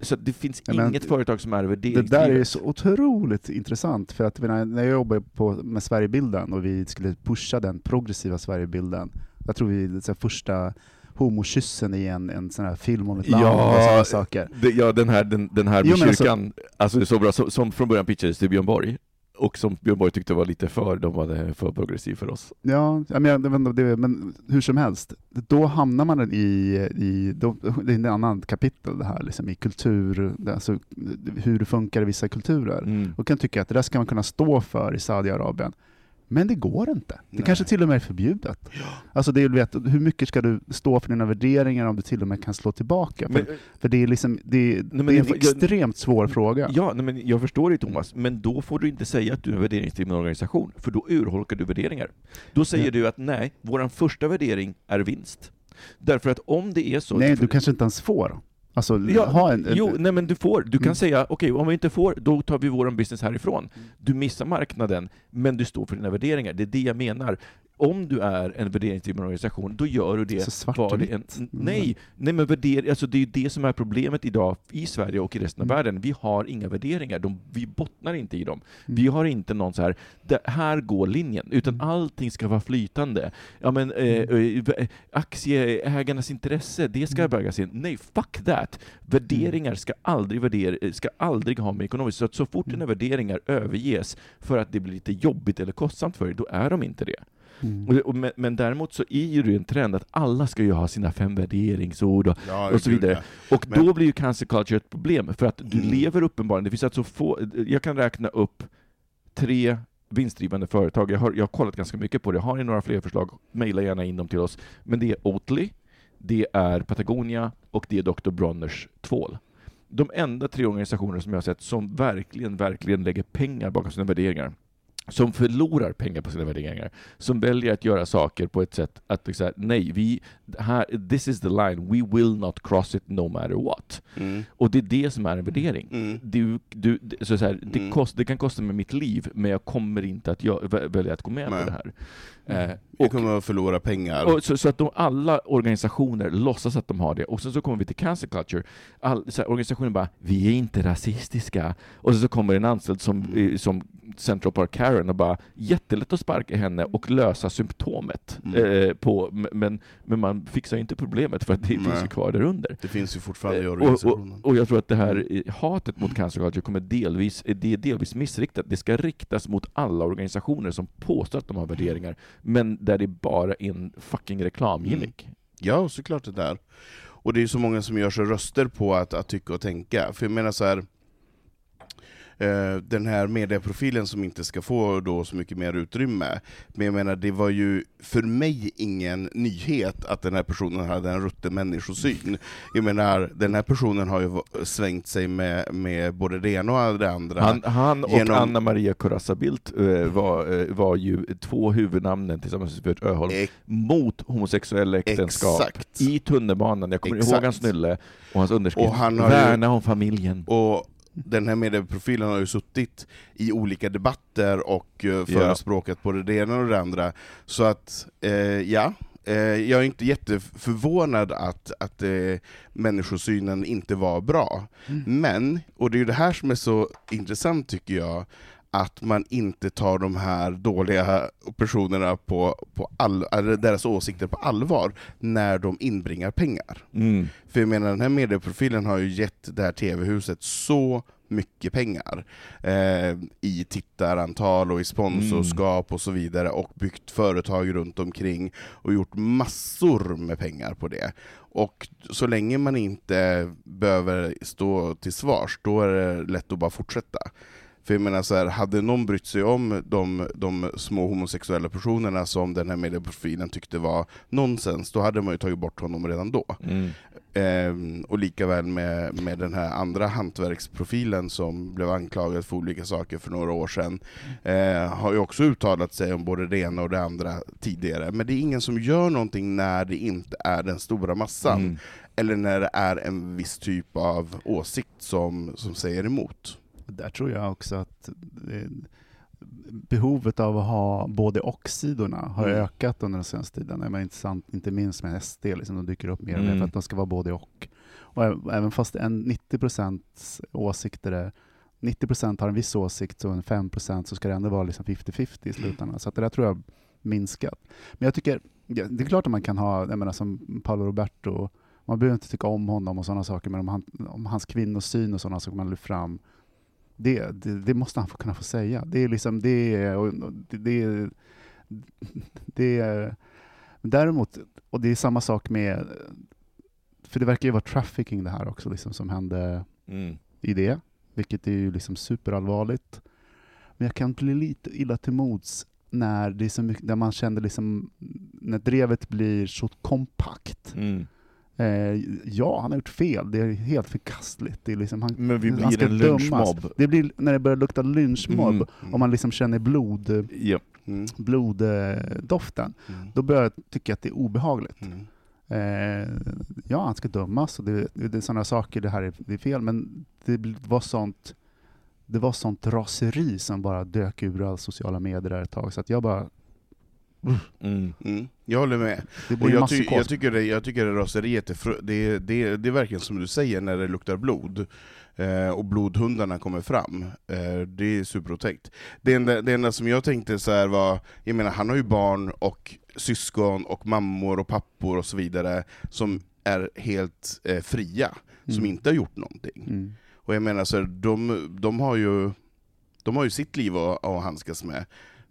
så det finns men inget företag som är Det värderingsdrivet. där är så otroligt intressant, för att när jag jobbade på, med Sverigebilden och vi skulle pusha den progressiva Sverigebilden, jag tror vi, så första homokyssen i en, en sån här film om ett land Ja, och sådana saker. Det, ja, den här, den, den här Jo, alltså- kyrkan, alltså, det är så bra, som, som från början pitchades till Björn Borg, och som Björn Borg tyckte var lite för, de var för progressiv för oss. Ja, jag var- det, men hur som helst, då hamnar man i, i då, det är en annan kapitel det här, liksom, i kultur, alltså, hur det funkar i vissa kulturer. Mm. och kan tycka att det där ska man kunna stå för i Saudiarabien. Men det går inte. Det Nej. kanske till och med är förbjudet. Alltså det är, vet, hur mycket ska du stå för dina värderingar om du till och med kan slå tillbaka? Men, för, för det är, liksom, det, men det är en jag- jag- extremt svår fråga. ja, nej, men jag förstår dig Thomas, men då får du inte säga att du är en värderingsdriven organisation, för då urholkar du värderingar. Då säger Ja. du att nej, vår första värdering är vinst. Därför att om det är så... Nej, du kanske inte ens får. Alltså, Ja, ha en, jo, nej men du får. Du kan Mm. säga, okej, om vi inte får, då tar vi vår business härifrån. Du missar marknaden, men du står för dina värderingar. Det är det jag menar. Om du är en värderingsdriven organisation, då gör du det Så svart och vitt. Mm. Nej, nej men värder... alltså det är ju det som är problemet idag i Sverige och i resten av Mm. världen. Vi har inga värderingar, De, vi bottnar inte i dem. Mm. Vi har inte någon så här, det här går linjen, utan Mm. allting ska vara flytande. Ja men eh, eh, aktieägarnas intresse, det ska Mm. vägas in. Nej, fuck that! Värderingar ska aldrig, värder, ska aldrig ha med ekonomiskt, så att så fort Mm. dina värderingar överges för att det blir lite jobbigt eller kostsamt för dig, då är de inte det. Mm. Och, och, men, men däremot så är ju det en trend att alla ska ju ha sina fem värderingsord och, Ja, och så vidare. ja. och Men- då blir ju cancer culture ett problem, för att du Mm. lever uppenbarligen, det finns alltså få, jag kan räkna upp tre vinstdrivande företag, jag har, jag har kollat ganska mycket på det, har ni några fler förslag, mejla gärna in dem till oss. Men det är Oatly, det är Patagonia och det är Dr. Bronners tvål. De enda tre organisationer som jag har sett som verkligen, verkligen lägger pengar bakom sina värderingar, som förlorar pengar på sina värderingar, som väljer att göra saker på ett sätt att liksom, nej, vi, här, this is the line, we will not cross it no matter what. Mm. Och det är det som är en värdering. Mm. Du, du, det- så så här, det, Mm. kost, det kan kosta mig mitt liv, men jag kommer inte att vä- välja att gå med på det här. Eh, Vi och, kommer att förlora pengar. och så, så att de, alla organisationer låtsas att de har det, och sen så kommer vi till cancel culture. All, här, organisationen bara ”vi är inte rasistiska”, och så, så kommer en anställd som, Mm. eh, som Central Park Karen och bara ”jättelätt att sparka henne och lösa symptomet”. Mm. Eh, på, men, men man fixar inte problemet för att det finns Nej. ju kvar där under. Det finns ju fortfarande i Eh, och, och, organisationen. och jag tror att det här eh, hatet mot cancel culture kommer delvis, det är delvis missriktat. Det ska riktas mot alla organisationer som påstår att de har värderingar, men där det bara är en fucking reklamgimmick. Mm. Ja, såklart det där. Och det är så många som gör sig röster på att, att tycka och tänka. För jag menar så här eh, Den här medieprofilen som inte ska få då så mycket mer utrymme. Men jag menar, det var ju för mig ingen nyhet att den här personen hade en rutten människosyn. Jag menar, den här personen har ju svängt sig med, med både det ena och det andra. Han, han och Genom- Anna Maria Corazza Bildt eh, var, eh, var ju två huvudnamnen tillsammans med Öholm Ex- mot homosexuella äktenskap Exakt. i tunnelbanan. Jag kommer Exakt. ihåg hans nylle och hans underskrift. Och han har ju- Värna om familjen. Och den här medieprofilen har ju suttit i olika debatter och eh, förespråkat både det ena och det andra. Så att, eh, ja, eh, jag är inte jätteförvånad att, att eh, människosynen inte var bra. Men, och det är ju det här som är så intressant tycker jag, att man inte tar de här dåliga personerna på, på all, deras åsikter på allvar när de inbringar pengar. Mm. För jag menar, den här medieprofilen har ju gett det här tv-huset så mycket pengar eh, i tittarantal och i sponsorskap och så vidare, och byggt företag runt omkring och gjort massor med pengar på det. Och så länge man inte behöver stå till svars, då är det lätt att bara fortsätta. För jag menar så här, hade någon brytt sig om de, de små homosexuella personerna som den här medieprofilen tyckte var nonsens, då hade man ju tagit bort honom redan då. Mm. Ehm, och lika väl med, med den här andra hantverksprofilen som blev anklagad för olika saker för några år sedan, eh, har ju också uttalat sig om både det ena och det andra tidigare. Men det är ingen som gör någonting när det inte är den stora massan, Mm. eller när det är en viss typ av åsikt som, som säger emot. Där tror jag också att eh, behovet av att ha både och-sidorna har Mm. ökat under den senaste tiden. Det är intressant, inte minst med SD, liksom, de dyker upp mer och mer Mm. för att de ska vara både och. och även fast en 90 procents åsikter är 90 procent har en viss åsikt och en 5 procent så ska det ändå vara liksom 50-50 i slutändan. Så det där tror jag har minskat. Men jag tycker, det är klart att man kan ha, jag menar som Paolo Roberto, man behöver inte tycka om honom och sådana saker, men om, han, om hans kvinnosyn och sådana saker man lyfter fram, det, det, det måste han få kunna få säga. Det är liksom, det är, det, det är, däremot, och det är samma sak med, för det verkar ju vara trafficking det här också, liksom, som hände Mm. i det, vilket är ju liksom superallvarligt. Men jag kan bli lite illa till mods när, det är så mycket, när man känner liksom, när drevet blir så kompakt. Mm. Eh, ja, han har gjort fel, det är helt förkastligt. Det är liksom, han, Men vi blir ska en dömas. lynchmobb. Det blir när det börjar lukta lynchmobb, Mm. och man liksom känner blod, Ja. Mm. bloddoften, Mm. då börjar jag tycka att det är obehagligt. Mm. Eh, ja, han ska dömas och det, det är sådana saker, det här är, det är fel, men det var sånt det var sånt raseri som bara dök ur alla sociala medier där ett tag, så att jag bara... Mm. Mm. Jag håller med. Det Och jag, ty jag, tycker det, jag tycker det raseriet är, det, är- det, det är verkligen som du säger när det luktar blod, eh, och blodhundarna kommer fram. Eh, det är superotäckt. Det enda, det enda som jag tänkte så här var, jag menar han har ju barn och syskon och mammor och pappor och så vidare som är helt eh, fria, som Mm. inte har gjort någonting. Mm. Och jag menar, så här, de, de, har ju, de har ju sitt liv att, att handskas med.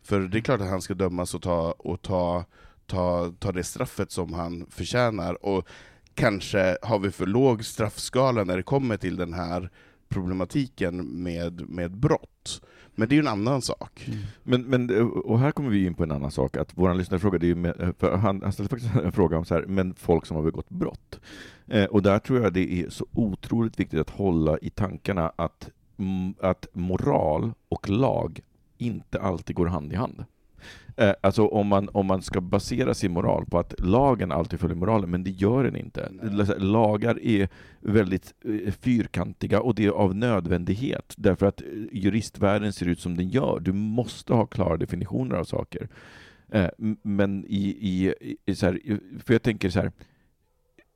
För det är klart att han ska dömas och ta, och ta, ta, ta det straffet som han förtjänar. Och kanske har vi för låg straffskala när det kommer till den här problematiken med, med brott. Men det är ju en annan sak. Mm. Men, men, och här kommer vi in på en annan sak, att vår lyssnarfråga, det är ju med, för han, han ställde faktiskt en fråga om så här, men folk som har begått brott. Eh, och där tror jag det är så otroligt viktigt att hålla i tankarna att, att moral och lag inte alltid går hand i hand. Eh, alltså om man, om man ska basera sin moral på att lagen alltid följer moralen, men det gör den inte. Lagar är väldigt eh, fyrkantiga och det är av nödvändighet, därför att eh, juristvärlden ser ut som den gör. Du måste ha klara definitioner av saker. Eh, Men i, i, i så här, för jag tänker så här,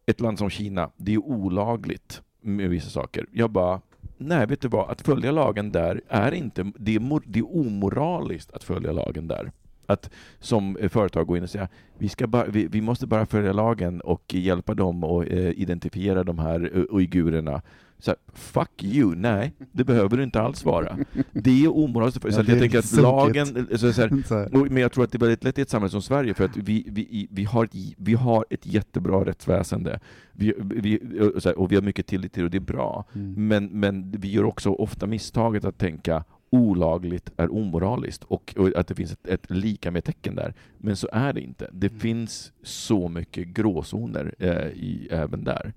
ett land som Kina, det är olagligt med vissa saker. Jag bara, nej vet du vad, att följa lagen där är inte, det är, mor, det är omoraliskt att följa lagen där. Att som eh, företag gå in och säga, vi, ska bara, vi, vi måste bara följa lagen och hjälpa dem att eh, identifiera de här uh, uigurerna. Så här, fuck you, nej, det behöver du inte alls vara. Det är omoraliskt. Ja, så jag tänker att lagen, så, så här, och, men jag tror att det är väldigt lätt i ett samhälle som Sverige, för att vi, vi, vi, har, ett, vi har ett jättebra rättsväsende. Vi, vi, här, och vi har mycket tillit till det och det är bra. Mm. Men, men vi gör också ofta misstaget att tänka olagligt är omoraliskt och, och att det finns ett, ett lika med tecken där. Men så är det inte. Det Mm. finns så mycket gråzoner eh, i, även där.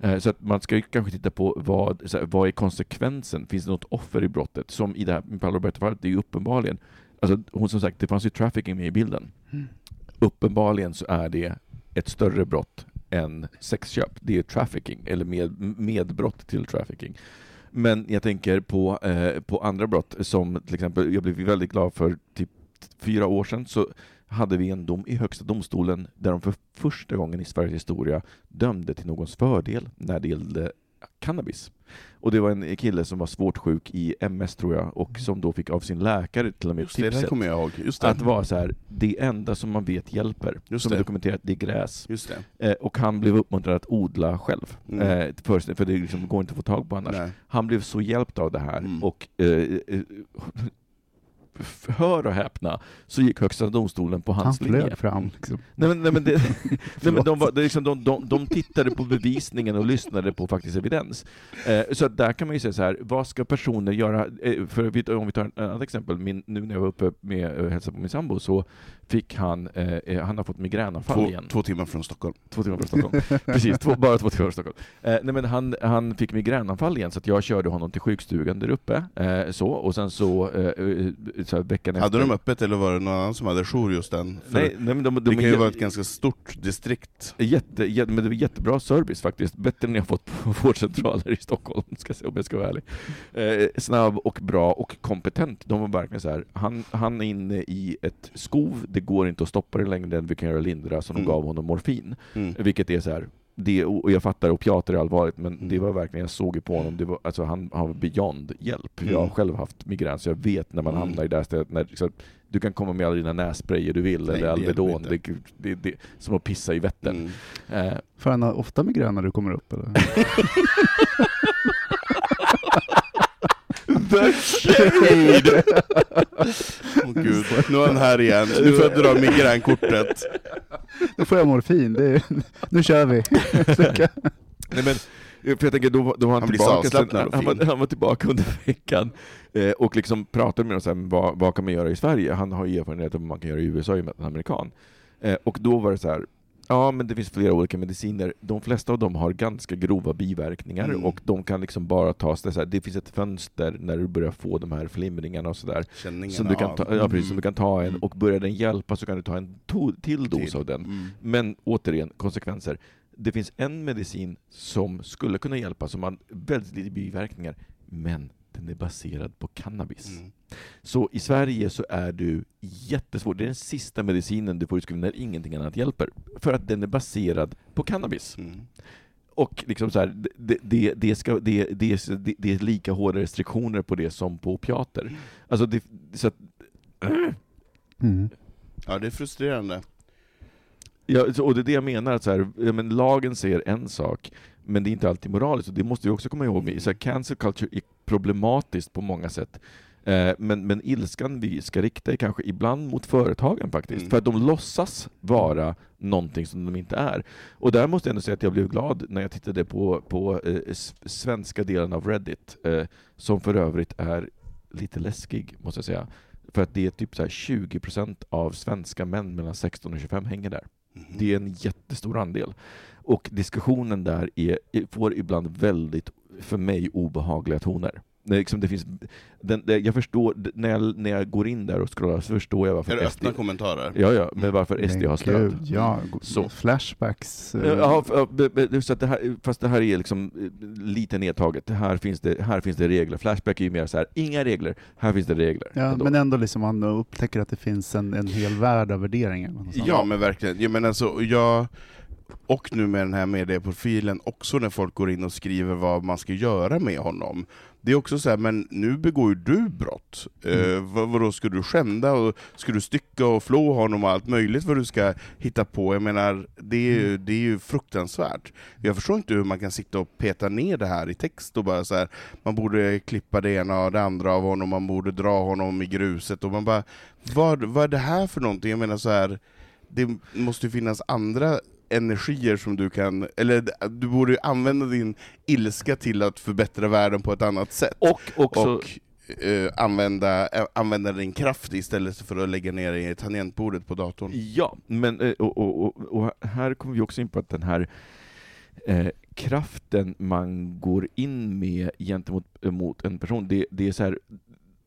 Eh, Så att man ska ju kanske titta på vad, så här, vad är konsekvensen? Finns det något offer i brottet? Som i det här med Paolo Roberto-fallet, det är ju uppenbarligen, alltså hon som sagt, det fanns ju trafficking med i bilden. Mm. Uppenbarligen så är det ett större brott än sexköp. Det är trafficking, eller med, medbrott till trafficking. Men jag tänker på, eh, på andra brott, som till exempel, jag blev väldigt glad för typ fyra år sedan, så hade vi en dom i Högsta domstolen där de för första gången i Sveriges historia dömde till någons fördel när det gällde cannabis. Och det var en kille som var svårt sjuk i MS tror jag, och som då fick av sin läkare till och med Just det, det tipset. Just det. att vara så här, det enda som man vet hjälper, Just som det. är dokumenterat, det är gräs. Just det. Eh, och han blev uppmuntrad att odla själv, Mm. eh, för, för det liksom går inte att få tag på annars. Nej. Han blev så hjälpt av det här, Mm. och eh, eh, hör och häpna, så gick Högsta domstolen på Han hans linje. flög fram. Liksom. Nej men, nej, men, det, nej, men de, var, det är liksom, de, de, de tittade på bevisningen och lyssnade på faktisk evidens. Eh, så där kan man ju säga så här, vad ska personer göra? Eh, för om vi tar ett annat exempel, min, nu när jag var uppe med och hälsade på min sambo så fick han, eh, eh, han har fått migränanfall Två, igen. två timmar från Stockholm. Två timmar från Stockholm. Precis, två, bara två timmar från Stockholm. Eh, nej men han, han fick migränanfall igen, så att jag körde honom till sjukstugan där uppe. Eh, så, och sen så, eh, eh, så här, veckan Hade efter... de öppet eller var det någon annan som hade jour just den? För Nej, nej men de, de, det är kan ju vara ett ganska stort distrikt. Jätte, jätte, men det var jättebra service faktiskt. Bättre än jag fått på vårdcentraler i Stockholm, ska jag säga, om jag ska vara ärlig. Eh, snabb och bra och kompetent. De var verkligen så här. Han, han är inne i ett skov, det går inte att stoppa det längre än vi kan göra lindra, så de Mm. gav honom morfin. Mm. Vilket är så här. Det, och jag fattar, opiater är allvarligt, men Mm. det var verkligen, jag såg ju på honom, det var, alltså, han har beyond hjälp. Mm. Jag har själv haft migrän, så jag vet när man Mm. hamnar i det här stället, när, så, att du kan komma med alla dina nässprayer du vill, Nej, eller det Alvedon, hjälper det, det, det, som att pissa i Vättern. Mm. Eh, Får han ha ofta migrän när du kommer upp eller? The shade! Åh gud, nu är han här igen. Nu får jag dra migränkortet. Då får jag morfin, det är, nu kör vi. Nej, men, för jag tänker, då, då var han, Han tillbaka, sen, och han, var, han var tillbaka under veckan eh, och liksom pratade med så här, vad, vad kan man göra i Sverige? Han har ju erfarenhet av vad man kan göra i USA i och med att han är amerikan. Eh, och då var det så här, ja men det finns flera olika mediciner, de flesta av dem har ganska grova biverkningar Mm. och de kan liksom bara tas, det, så här, det finns ett fönster när du börjar få de här flimringarna och sådär, som du kan ta, ja, precis, som du kan ta en, Mm. och börjar den hjälpa så kan du ta en to, till dos av den. Mm. Men återigen, konsekvenser. Det finns en medicin som skulle kunna hjälpa, som har väldigt lite biverkningar, men den är baserad på cannabis. Mm. Så i Sverige så är du jättesvår. Det är den sista medicinen du får utskriven när ingenting annat hjälper. För att den är baserad på cannabis. Mm. Och liksom så här, det, det, det, ska, det, det, det, det är lika hårda restriktioner på det som på opiater. Alltså det, så att, Mm. Ja, det är frustrerande. Ja, och det är det jag menar, att så här, men lagen säger en sak, men det är inte alltid moraliskt, och det måste vi också komma ihåg. med- Så här, cancel culture är problematiskt på många sätt. Eh, men, men ilskan vi ska rikta är kanske ibland mot företagen faktiskt, Mm. för att de låtsas vara någonting som de inte är. Och där måste jag ändå säga att jag blev glad när jag tittade på, på eh, svenska delen av Reddit, eh, som för övrigt är lite läskig, måste jag säga. För att det är typ så här 20% av svenska män mellan 16 och 25 hänger där. Mm. Det är en jättestor andel. Och diskussionen där är, får ibland väldigt, för mig, obehagliga toner. Är liksom, det finns, den, det, jag förstår, när jag, när jag går in där och scrollar så förstår jag Är varför det SD... öppna kommentarer? Ja, ja, men varför SD har stöd. gud, Ja, Så. flashbacks. eh, Ja, be- så att det här, fast det här är liksom eh, lite nedtaget. Här finns det, här finns det regler. Flashback är ju mer så här, inga regler, här finns det regler. Ja, Ändå. men ändå liksom man upptäcker att det finns en, en hel värld av värderingar. Ja men verkligen. Jag menar, alltså, jag, och nu med den här medieprofilen, också när folk går in och skriver vad man ska göra med honom. Det är också så här, men nu begår ju du brott. Eh, vad, vadå, ska du skända och ska du stycka och flå honom och allt möjligt vad du ska hitta på? Jag menar, det är, ju, det är ju fruktansvärt. Jag förstår inte hur man kan sitta och peta ner det här i text och bara så här, man borde klippa det ena och det andra av honom, man borde dra honom i gruset, och man bara, vad, vad är det här för någonting? Jag menar så här det måste ju finnas andra energier som du kan, eller du borde använda din ilska till att förbättra världen på ett annat sätt. Och också, Och eh, använda, eh, använda din kraft istället för att lägga ner i tangentbordet på datorn. Ja, men eh, och, och, och, och här kommer vi också in på att den här eh, kraften man går in med gentemot eh, mot en person, det, det är så här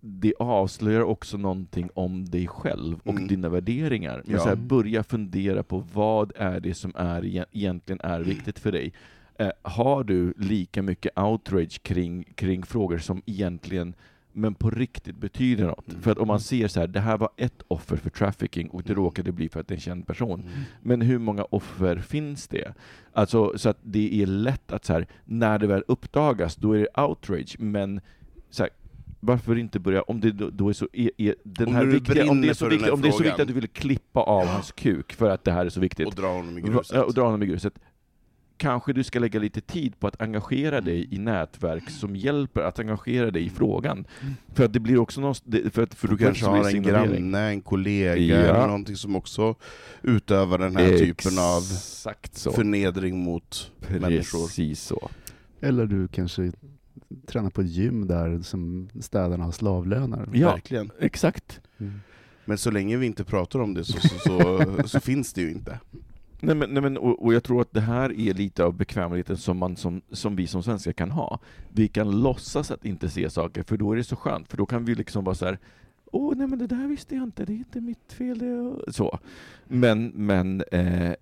det avslöjar också någonting om dig själv och Mm. dina värderingar. Men Ja. så här, börja fundera på vad är det som är, egen- egentligen är viktigt för dig. Eh, har du lika mycket outrage kring, kring frågor som egentligen men på riktigt betyder något. Mm. För att om man ser så här, det här var ett offer för trafficking och det råkade bli för att det är en känd person. Mm. Men hur många offer finns det? Alltså, så att det är lätt att så här, när det väl uppdagas, då är det outrage, men så här, varför inte börja, om det då, är så, är, är den Om här viktiga, om det är så viktigt, om det är så viktigt att du vill klippa av hans kuk för att det här är så viktigt, Och dra honom i gruset. Ja, och dra honom i gruset. Kanske du ska lägga lite tid på att engagera dig i nätverk som hjälper att engagera dig i frågan. För att det blir också någon, det- för att För du kanske har en granne, en kollega, Ja. eller någonting som också utövar den här typen av Exakt så. förnedring mot människor. Precis så. Eller du kanske tränar på ett gym där som städarna har slavlöner. Ja, Verkligen. exakt. Mm. Men så länge vi inte pratar om det så, så, så, så finns det ju inte. Nej, men, nej, men, och, och jag tror att det här är lite av bekvämligheten som, man, som, som vi som svenskar kan ha. Vi kan låtsas att inte se saker, för då är det så skönt, för då kan vi liksom vara så här. Åh, nej men det där visste jag inte, det är inte mitt fel. Det. Så. Men, men eh,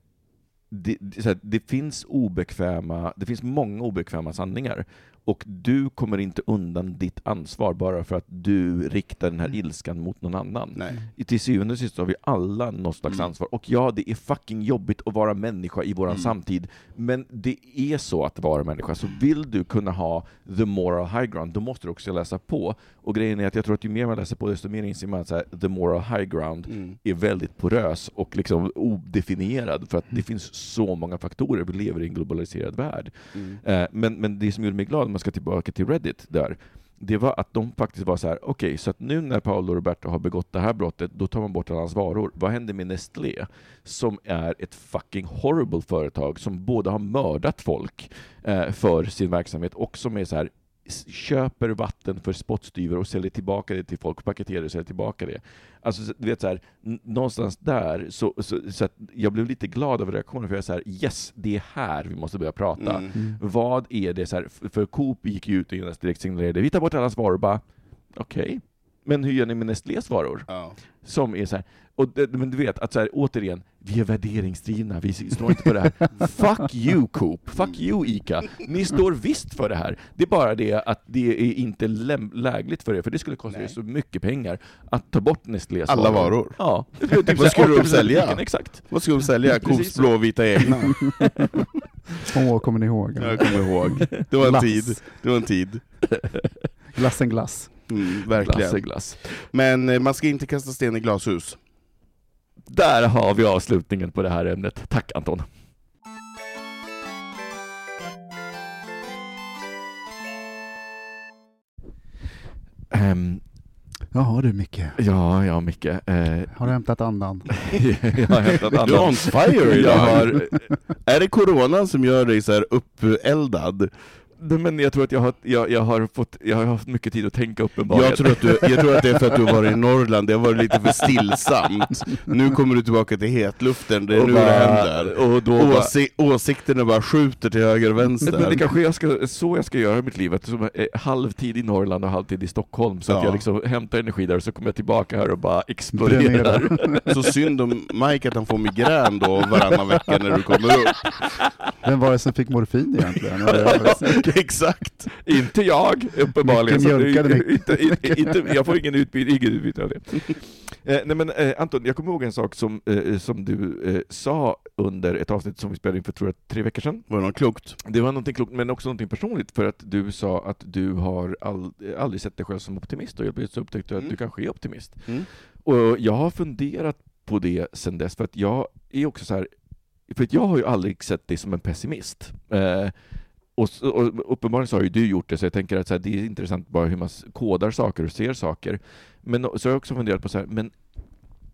det, det, så här, det finns obekväma, det finns många obekväma sanningar. Och du kommer inte undan ditt ansvar bara för att du riktar den här ilskan mot någon annan. Nej. I- Till syvende och sist har vi alla något slags Mm. ansvar. Och ja, det är fucking jobbigt att vara människa i våran Mm. samtid, men det är så att vara människa. Så vill du kunna ha the moral high ground, då måste du också läsa på. Och grejen är att jag tror att ju mer man läser på, desto mer inser man att här, the moral high ground Mm. är väldigt porös och liksom odefinierad, för att det finns så många faktorer. Vi lever i en globaliserad värld. Mm. Eh, men, men det som gjorde mig glad, om man ska tillbaka till Reddit där, det var att de faktiskt var så här: okej, så att nu när Paolo Roberto har begått det här brottet, då tar man bort alla hans varor. Vad händer med Nestlé, som är ett fucking horrible företag, som både har mördat folk eh, för sin verksamhet och som är så här köper vatten för spottstyver och säljer tillbaka det till folk, paketerar det och säljer tillbaka det. Alltså, så- du vet så här, någonstans där, så, så, så att jag blev lite glad över reaktionen, för jag är så här, yes, det är här vi måste börja prata. Mm. Mm. Vad är det så här, för Coop gick ju ut och direkt signalerade, vi tar bort allas varor, bara okej. Men hur gör ni med Nestlés varor? Ja. Som är så här, och, det- men du vet, att så här, återigen, vi är värderingsdrivna, vi står inte för det här. Fuck you Coop, fuck you ICA, ni står visst för det här. Det är bara det att det är inte lägligt för er, för det skulle kosta er så mycket pengar att ta bort Nestlés Alla varor? Ja. Typ Vad skulle de 80% sälja? butiken, Exakt. Vad ska de sälja? Coops blåvita egna? Åh, kommer ni ihåg? Jag kommer ihåg. Det var en Glass. tid. Det var en tid. Glassen glass. Mm, Glass är verkligen. glass. Men eh, man ska inte kasta sten i glashus. Där har vi avslutningen på det här ämnet. Tack Anton. Ehm, Jaha du Micke, ja, ja Micke. Eh, har du hämtat andan? jag har hämtat Du är on fire idag. har, Är det coronan som gör dig så här uppeldad? Men jag tror att jag har, jag, jag har fått, jag har haft mycket tid att tänka uppenbarligen. Jag tror, att du, jag tror att det är för att du har varit i Norrland, det har varit lite för stillsamt. Nu kommer du tillbaka till hetluften, det är Och nu bara- det händer. Och då bara, Åsi åsikterna bara skjuter till höger och Nej, men det vänster. kanske jag ska, så jag ska göra i mitt liv, att som är halvtid i Norrland och halvtid i Stockholm, så att Ja. jag liksom hämtar energi där och så kommer jag tillbaka här och bara exploderar. Så synd om Mike att han får migrän då varannan vecka när du kommer upp. Vem var det som fick morfin egentligen? Exakt. inte jag, uppenbarligen. Mycket mjölkade inte, inte, inte, jag får ingen utbyte, ingen utbyte av det. Eh, nej men eh, Anton, jag kommer ihåg en sak som, eh, som du eh, sa under ett avsnitt som vi spelade in för, tror jag, tre veckor sedan. Var det något klokt? Det var någonting klokt, men också någonting personligt, för att du sa att du har all, aldrig sett dig själv som optimist, och jag plötsligt upptäckte att Mm. du kanske är optimist. Mm. Och jag har funderat på det sen dess, för att jag är också så här, för att jag har ju aldrig sett dig som en pessimist. Eh, och, och uppenbarligen så har ju du gjort det, så jag tänker att så här, det är intressant bara hur man kodar saker och ser saker. Men så har jag också funderat på så här, men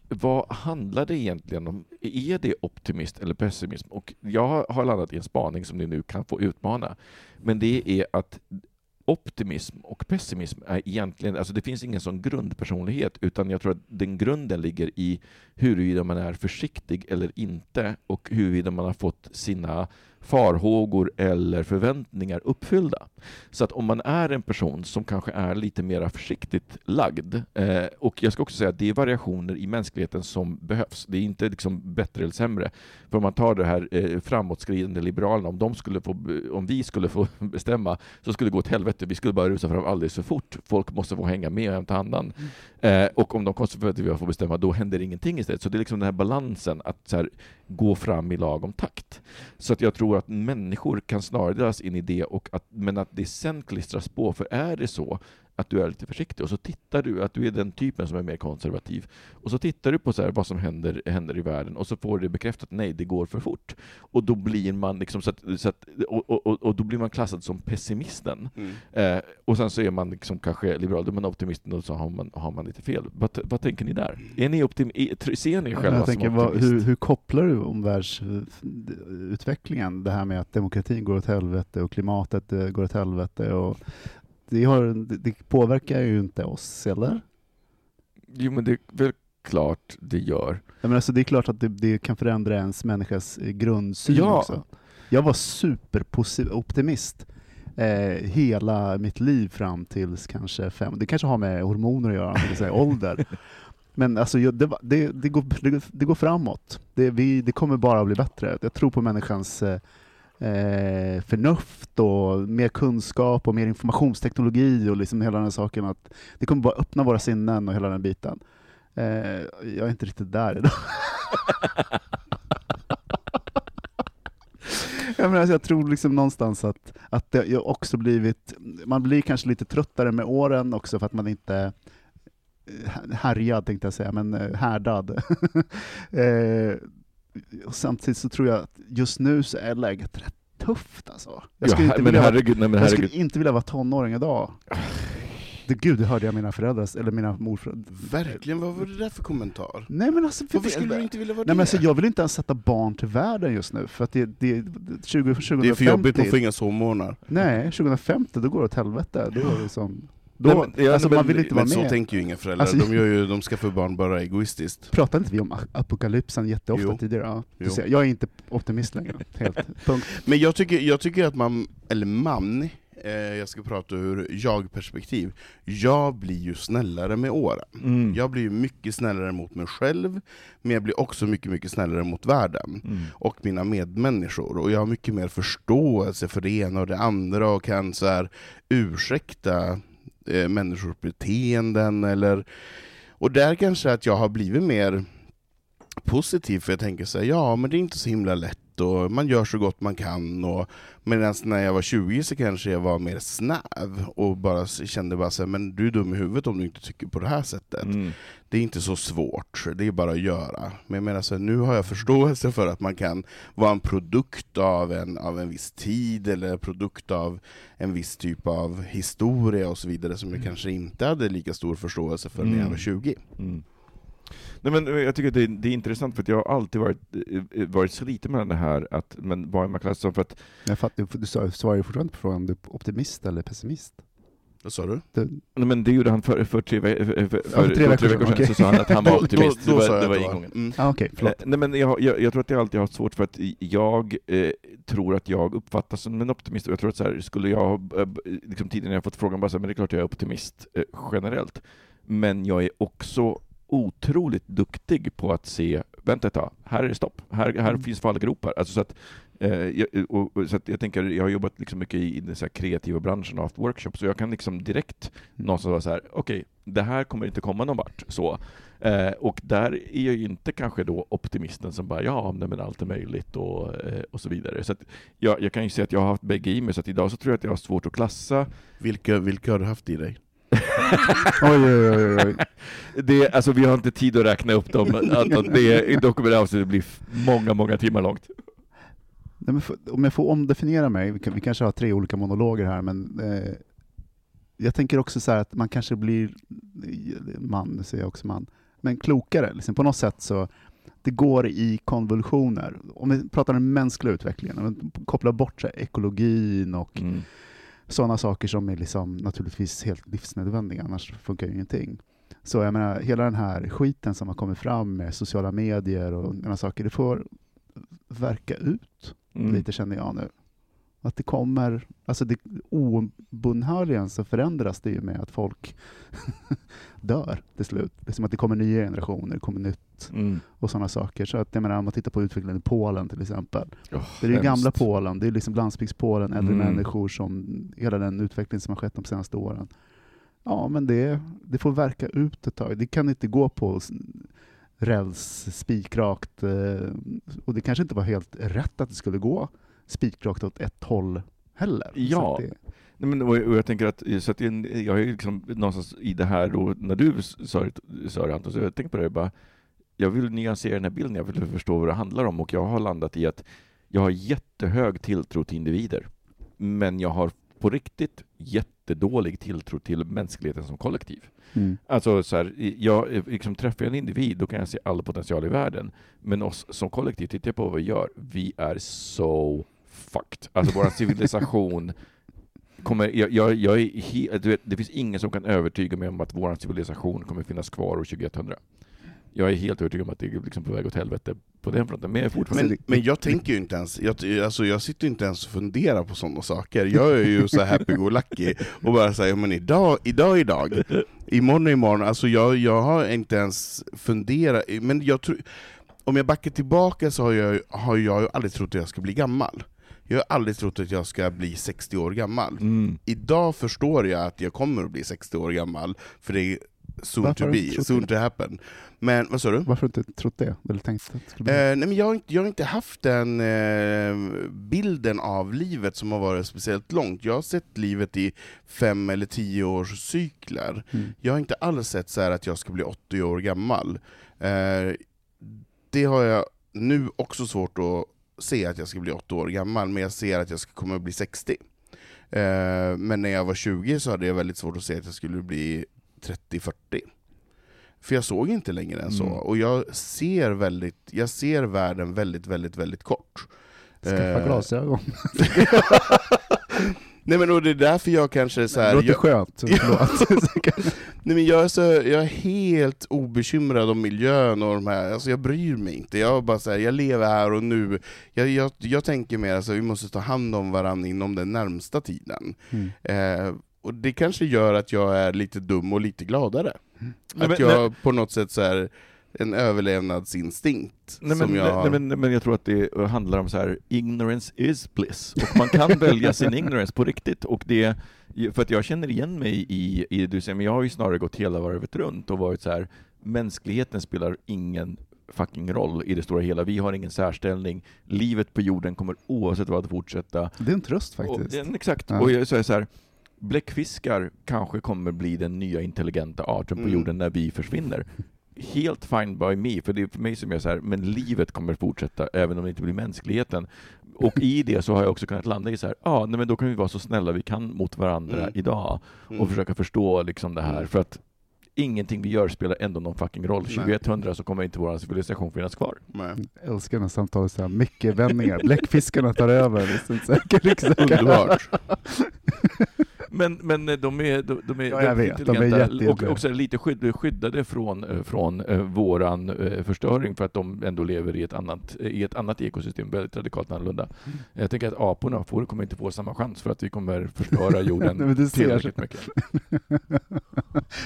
vad handlar det egentligen om? Är det optimist eller pessimism? Och jag har landat i en spaning som ni nu kan få utmana. Men det är att optimism och pessimism är egentligen, alltså det finns ingen sån grundpersonlighet, utan jag tror att den grunden ligger i huruvida man är försiktig eller inte och huruvida man har fått sina farhågor eller förväntningar uppfyllda. Så att om man är en person som kanske är lite mer försiktigt lagd, eh, och jag ska också säga att det är variationer i mänskligheten som behövs. Det är inte liksom bättre eller sämre. För om man tar det här eh, framåtskridande liberalerna, om, de skulle få, om vi skulle få bestämma så skulle det gå åt helvete. Vi skulle bara rusa fram alldeles för fort. Folk måste få hänga med och hämta andan. Eh, och om de konservativa får bestämma, då händer ingenting istället. Så det är liksom den här balansen att här, gå fram i lagom takt. Så att jag tror att människor kan snarare delas in i det, och att, men att det sen klistras på. För är det så att du är lite försiktig och så tittar du, att du är den typen som är mer konservativ, och så tittar du på så här, vad som händer, händer i världen och så får du bekräftat nej, det går för fort. Och då blir man liksom så att, så att, och, och, och då blir man klassad som pessimisten. Mm. Eh, och sen så är man liksom kanske liberal, då är man optimisten och så har man, har man lite fel. Vad, vad tänker ni där? Är ni optim, är- ser ni er själva Jag som tänker, vad, optimist? hur, hur kopplar du omvärldsutvecklingen, det här med att demokratin går åt helvete och klimatet eh, går åt helvete och det, har, det, påverkar ju inte oss, eller? Jo, men det är väl klart det gör. Jag menar, alltså, det är klart att det, det kan förändra ens människas eh, grundsyn Ja. också. Jag var superoptimist eh, hela mitt liv fram tills kanske fem, det kanske har med hormoner att göra, säga ålder. Men alltså, det, det, det, går, det, det går framåt. Det, vi, det kommer bara att bli bättre. Jag tror på människans eh, förnuft och mer kunskap och mer informationsteknologi och liksom hela den saken. Att det kommer bara öppna våra sinnen och hela den biten. Eh, jag är inte riktigt där idag. jag, menar, alltså, jag tror liksom någonstans att, att det också blivit, man blir kanske lite tröttare med åren också för att man inte eh, är härjad tänkte jag säga, men eh, härdad. eh, och samtidigt så tror jag att just nu så är läget rätt tufft alltså. Jag skulle, ja, inte, men vilja, vara, herregud, nej, men jag skulle inte vilja vara tonåring idag. Det, gud, det hörde jag mina föräldrar, eller mina morföräldrar. Verkligen, vad var det där för kommentar? Nej men alltså, för Varför skulle du inte vilja vara Nej, men det? alltså, jag vill inte ens sätta barn till världen just nu, för att det, det, 20, 2050, det är för jobbigt, man får inga sovmorgnar. Nej, 2050, då går det åt helvete. Då är det liksom, då, Nej, men- alltså, men- man vill inte vara så med. tänker ju inga föräldrar, Alltså- de, gör ju, de skaffar barn bara egoistiskt. Pratade inte vi om apokalypsen jätteofta Jo. tidigare? Ja, ser, jag är inte optimist längre, helt. Punkt. Men jag tycker, jag tycker att man, eller man, eh, jag ska prata ur jag-perspektiv, jag blir ju snällare med åren. Mm. Jag blir ju mycket snällare mot mig själv, men jag blir också mycket, mycket snällare mot världen. Mm. och mina medmänniskor. Och jag har mycket mer förståelse för det ena och det andra och kan så här ursäkta eh, människors beteenden. Eller, och där kanske att jag har blivit mer positiv, för jag tänker så här, ja men det är inte så himla lätt och man gör så gott man kan. Och, medan när jag var 20 så kanske jag var mer snäv och bara kände bara så här, men du är dum i huvudet om du inte tycker på det här sättet Mm. det är inte så svårt, det är bara att göra. Men jag menar så här, nu har jag förståelse för att man kan vara en produkt av en, av en viss tid, eller produkt av en viss typ av historia och så vidare, som jag kanske inte hade lika stor förståelse för när jag Mm. var 20. Mm. Nej, men jag tycker att det är, det är intressant, för att jag har alltid varit, eh, varit sliten med det här, att, men vad är man klassad som? För att, Jag fattar, du sa- svarar ju fortfarande på frågan om du är optimist eller pessimist. Vad sa du? Det, nej, men det gjorde han för, för, tre, för, för, Ja, för tre veckor sedan, okej. så sa han att han var optimist. Då, då, det sa var, jag det var det ingången. Mm. ah, Okej, förlåt. Eh, Nej, men jag, jag, jag tror att jag alltid har haft svårt för att jag eh, tror att jag uppfattas som en optimist. Och jag tror att så här, skulle jag, eh, liksom tidigare när jag fått frågan, bara så här, men det är klart jag är optimist eh, generellt. Men jag är också otroligt duktig på att se, vänta ett tag, här är det stopp, här, här Mm. finns fallgropar. Alltså så att, eh, jag, och, och, så jag tänker, jag har jobbat liksom mycket i, i den så kreativa branschen och haft workshops, så jag kan liksom direkt någonstans vara så här, okej, det här kommer inte komma någon vart. Så. Eh, och där är jag ju inte kanske då optimisten som bara ja, men allt är möjligt och, eh, och så vidare. Så jag, jag kan ju säga att jag har haft bägge i mig, så att idag så tror jag att jag har svårt att klassa. Vilka, vilka har du haft i dig? Oj, oj, oj, oj. det, alltså, vi har inte tid att räkna upp dem. Att det, då kommer det avsnittet bli f- många, många timmar långt. Nej, men för, om jag får omdefiniera mig, vi, kan, vi kanske har tre olika monologer här, men eh, jag tänker också så här att man kanske blir, man, nu säger jag också man, men klokare. Liksom på något sätt så, det går i konvulsioner. Om vi pratar den mänskliga utvecklingen, om vi kopplar bort så här, ekologin och Mm. Sådana saker som är liksom naturligtvis helt livsnödvändiga, annars funkar ju ingenting. Så jag menar, hela den här skiten som har kommit fram med sociala medier och sådana saker, det får verka ut. Mm. lite känner jag nu. Att det kommer, alltså det, obönhörligen så förändras det ju med att folk dör till slut. Det är som att det kommer nya generationer, det kommer nytt Mm. och sådana saker. Så att jag menar, om man tittar på utvecklingen i Polen till exempel. Oh, Det är ju gamla Polen, det är liksom landsbygdspolen, äldre Mm. människor som, hela den utveckling som har skett de senaste åren. Ja, men det, det får verka ut ett tag. Det kan inte gå på räls spikrakt. Och det kanske inte var helt rätt att det skulle gå spikrakt åt ett håll heller. Så Ja. att det, Nej, men, och, och jag tänker att, så att jag, jag är liksom någonstans i det här då, när du sa det, sa det Anton, så jag tänkte på det bara, jag vill nyansera den här bilden, jag vill förstå vad det handlar om och jag har landat i att jag har jättehög tilltro till individer, men jag har på riktigt jättedålig tilltro till mänskligheten som kollektiv. mm. Alltså så här, jag, liksom, träffar jag en individ, då kan jag se all potential i världen. Men oss som kollektiv, tittar jag på vad vi gör, vi är so fucked. Alltså vår civilisation kommer, jag, jag, jag är he, vet, det finns ingen som kan övertyga mig om att vår civilisation kommer finnas kvar år 2100. Jag är helt övertygad om att det är liksom på väg åt helvete på den fronten, men jag fortfarande... Men, men jag tänker ju inte ens, jag, alltså jag sitter inte ens och funderar på sådana saker. Jag är ju så happy-go-lucky och bara säger men idag, idag, idag, imorgon, imorgon. Alltså jag, jag har inte ens funderat, men jag tror, om jag backar tillbaka så har jag, har jag ju aldrig trott att jag ska bli gammal. Jag har aldrig trott att jag ska bli 60 år gammal. Mm. Idag förstår jag att jag kommer att bli 60 år gammal, för det soon Varför to be, soon det? to happen. Men vad sa du? Varför har du inte trott det? Eller tänkt att det skulle bli? Eh, nej men jag, har inte, jag har inte haft den eh, bilden av livet som har varit speciellt långt. Jag har sett livet i fem eller tio års cykler. Mm. Jag har inte alls sett så här att jag ska bli 80 år gammal. Eh, det har jag nu också svårt att se att jag ska bli 80 år gammal, men jag ser att jag ska komma att bli 60. Eh, men när jag var 20 så hade jag väldigt svårt att se att jag skulle bli 30-40. För jag såg inte längre än så, Mm. och jag ser, väldigt, jag ser världen väldigt, väldigt, väldigt kort. Skaffa Eh, glasögon. Nej men och det är därför jag kanske så Det här, låter jag, skönt. Nej, men jag, är så, jag är helt obekymrad om miljön och de här, alltså jag bryr mig inte. Jag, bara så här, jag lever här och nu. Jag, jag, jag tänker mer att alltså, vi måste ta hand om varandra inom den närmsta tiden. Mm. Eh, och det kanske gör att jag är lite dum och lite gladare. Nej, att jag på något sätt så här, en överlevnadsinstinkt Nej, men, som jag har. nej, men, men jag tror att det handlar om så här, ignorance is bliss. Och man kan välja sin ignorance på riktigt. Och det, för att jag känner igen mig i, i det du säger, men jag har ju snarare gått hela varvet runt och varit så här, mänskligheten spelar ingen fucking roll i det stora hela. Vi har ingen särställning. Livet på jorden kommer oavsett vad att fortsätta. Det är en tröst Och, faktiskt. den, exakt. Ja. Och jag säger så här, bläckfiskar kanske kommer bli den nya intelligenta arten på Mm. jorden när vi försvinner. Helt fine by me, för det är för mig som är så här, men livet kommer fortsätta även om det inte blir mänskligheten. Och i det så har jag också kunnat landa i så här, ja, ah, men då kan vi vara så snälla vi kan mot varandra Mm. idag Mm. och försöka förstå liksom det här, Mm. för att ingenting vi gör spelar ändå någon fucking roll. Nej. 2100 så kommer inte vår civilisation finnas kvar. Nej. Jag älskar när samtalet så här mycket vändningar. Bläckfiskarna tar över. Liksom, säkert, liksom. Underbart. Men, men eh, de är, de, de är Ja, jag vet. De är och också lite skydd, skyddade från, eh, från eh, våran eh, förstöring för att de ändå lever i ett annat, i ett annat ekosystem, väldigt radikalt annorlunda. Mm. Jag tänker att aporna får, kommer inte få samma chans för att vi kommer förstöra jorden Nej, tillräckligt mycket.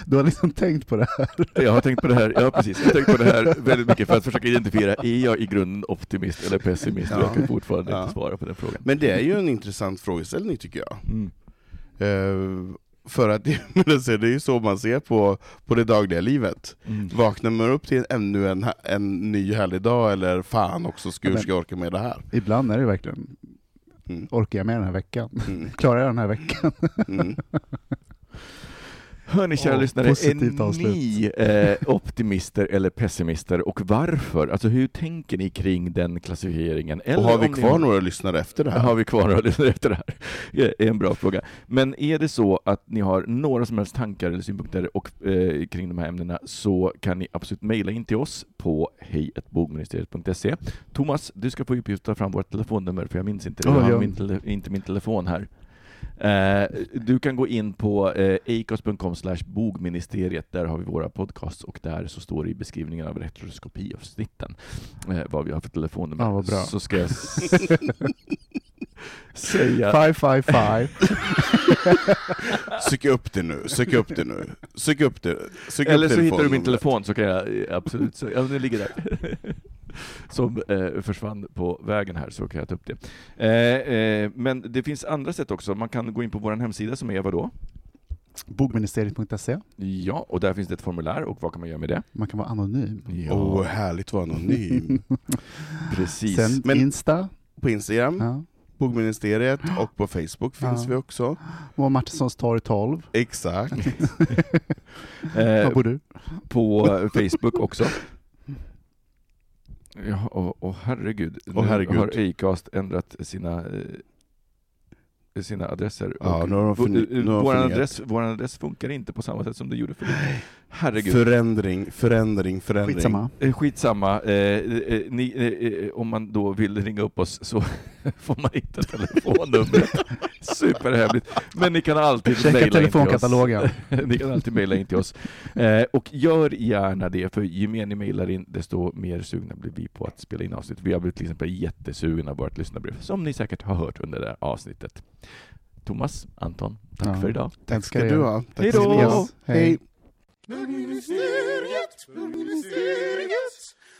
Du har liksom tänkt på det här. Jag har tänkt på det här, ja precis, jag har tänkt på det här väldigt mycket för att försöka identifiera, är jag i grunden optimist eller pessimist? Och Ja. jag kan fortfarande Ja. inte svara på den frågan. Men det är ju en intressant frågeställning tycker jag. Mm. Eh, för att det, alltså, det är ju så man ser på, på det dagliga livet. Mm. Vaknar man upp till ännu en, en ny härlig dag, eller fan också, hur ska jag orka med det här? Ibland är det verkligen, Mm. orkar jag med den här veckan? Mm. Klarar jag den här veckan? Mm. Hörni kära Åh, lyssnare, är avslut. ni eh, optimister eller pessimister och varför? Alltså hur tänker ni kring den klassificeringen? Eller Och har vi om ni kvar några lyssnare efter det här? Har vi kvar några lyssnare efter det här? Det är en bra fråga. Men är det så att ni har några som helst tankar eller synpunkter och, eh, kring de här ämnena så kan ni absolut mejla in till oss på hejatbogministeriet.se. Thomas, du ska få uppgift att ta fram vårt telefonnummer för jag minns inte det. Ja, Jag har ja. min inte min telefon här. Eh, du kan gå in på eh, acast.com bogministeriet, där har vi våra podcasts och där så står det i beskrivningen av retroskopiavsnitten eh, vad vi har för telefonnummer. Ja, vad bra. Så ska jag säga... Five, five, five. Sök upp det nu, sök upp det nu. Sök upp det. Sök Eller upp så hittar du min telefon så kan jag eh, absolut, så, ja den ligger där. Som eh, försvann på vägen här så kan jag ta upp det. Eh, eh, men det finns andra sätt också, man kan gå in på vår hemsida som är vadå? Bogministeriet.se. Ja, och där finns det ett formulär och vad kan man göra med det? Man kan vara anonym. Ja, Åh, härligt att vara anonym. precis. Sen Men- Insta. På Instagram, Ja. Bogministeriet, och på Facebook finns Ja. vi också. Och Martinssons torg 12. Exakt. eh, Var bor du? på Facebook också. Ja, och, och herregud, Åh, herregud. nu har Acast ändrat sina, eh, sina adresser. Ja, vår- adress, vår adress funkar inte på samma sätt som det gjorde förut. Herregud. Förändring, förändring, förändring. Skitsamma. Eh, Skitsamma, eh, eh, ni, eh, eh, om man då vill ringa upp oss så får man hitta telefonnumret. Superhemligt. Men ni kan alltid Checka mejla in till oss. telefonkatalogen. ni kan alltid mejla in till oss. Eh, och gör gärna det, för ju mer ni mejlar in, desto mer sugna blir vi på att spela in avsnitt. Vi har blivit till exempel jättesugna på vårt lyssnarbrev, som ni säkert har hört under det här avsnittet. Thomas, Anton, tack Ja. för idag. Tack ska du ha. Hej då. Hej.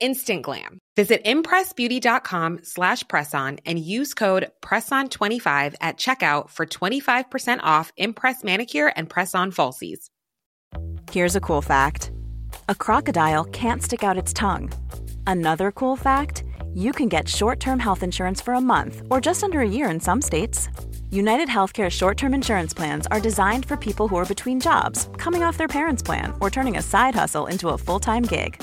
Instant glam. Visit impressbeauty.com slash presson and use code PRESSON25 at checkout for 25% off Impress manicure and press-on falsies. Here's a cool fact a crocodile can't stick out its tongue. Another cool fact you can get short term health insurance for a month or just under a year in some states. United Healthcare short term insurance plans are designed for people who are between jobs, coming off their parents' plan, or turning a side hustle into a full time gig.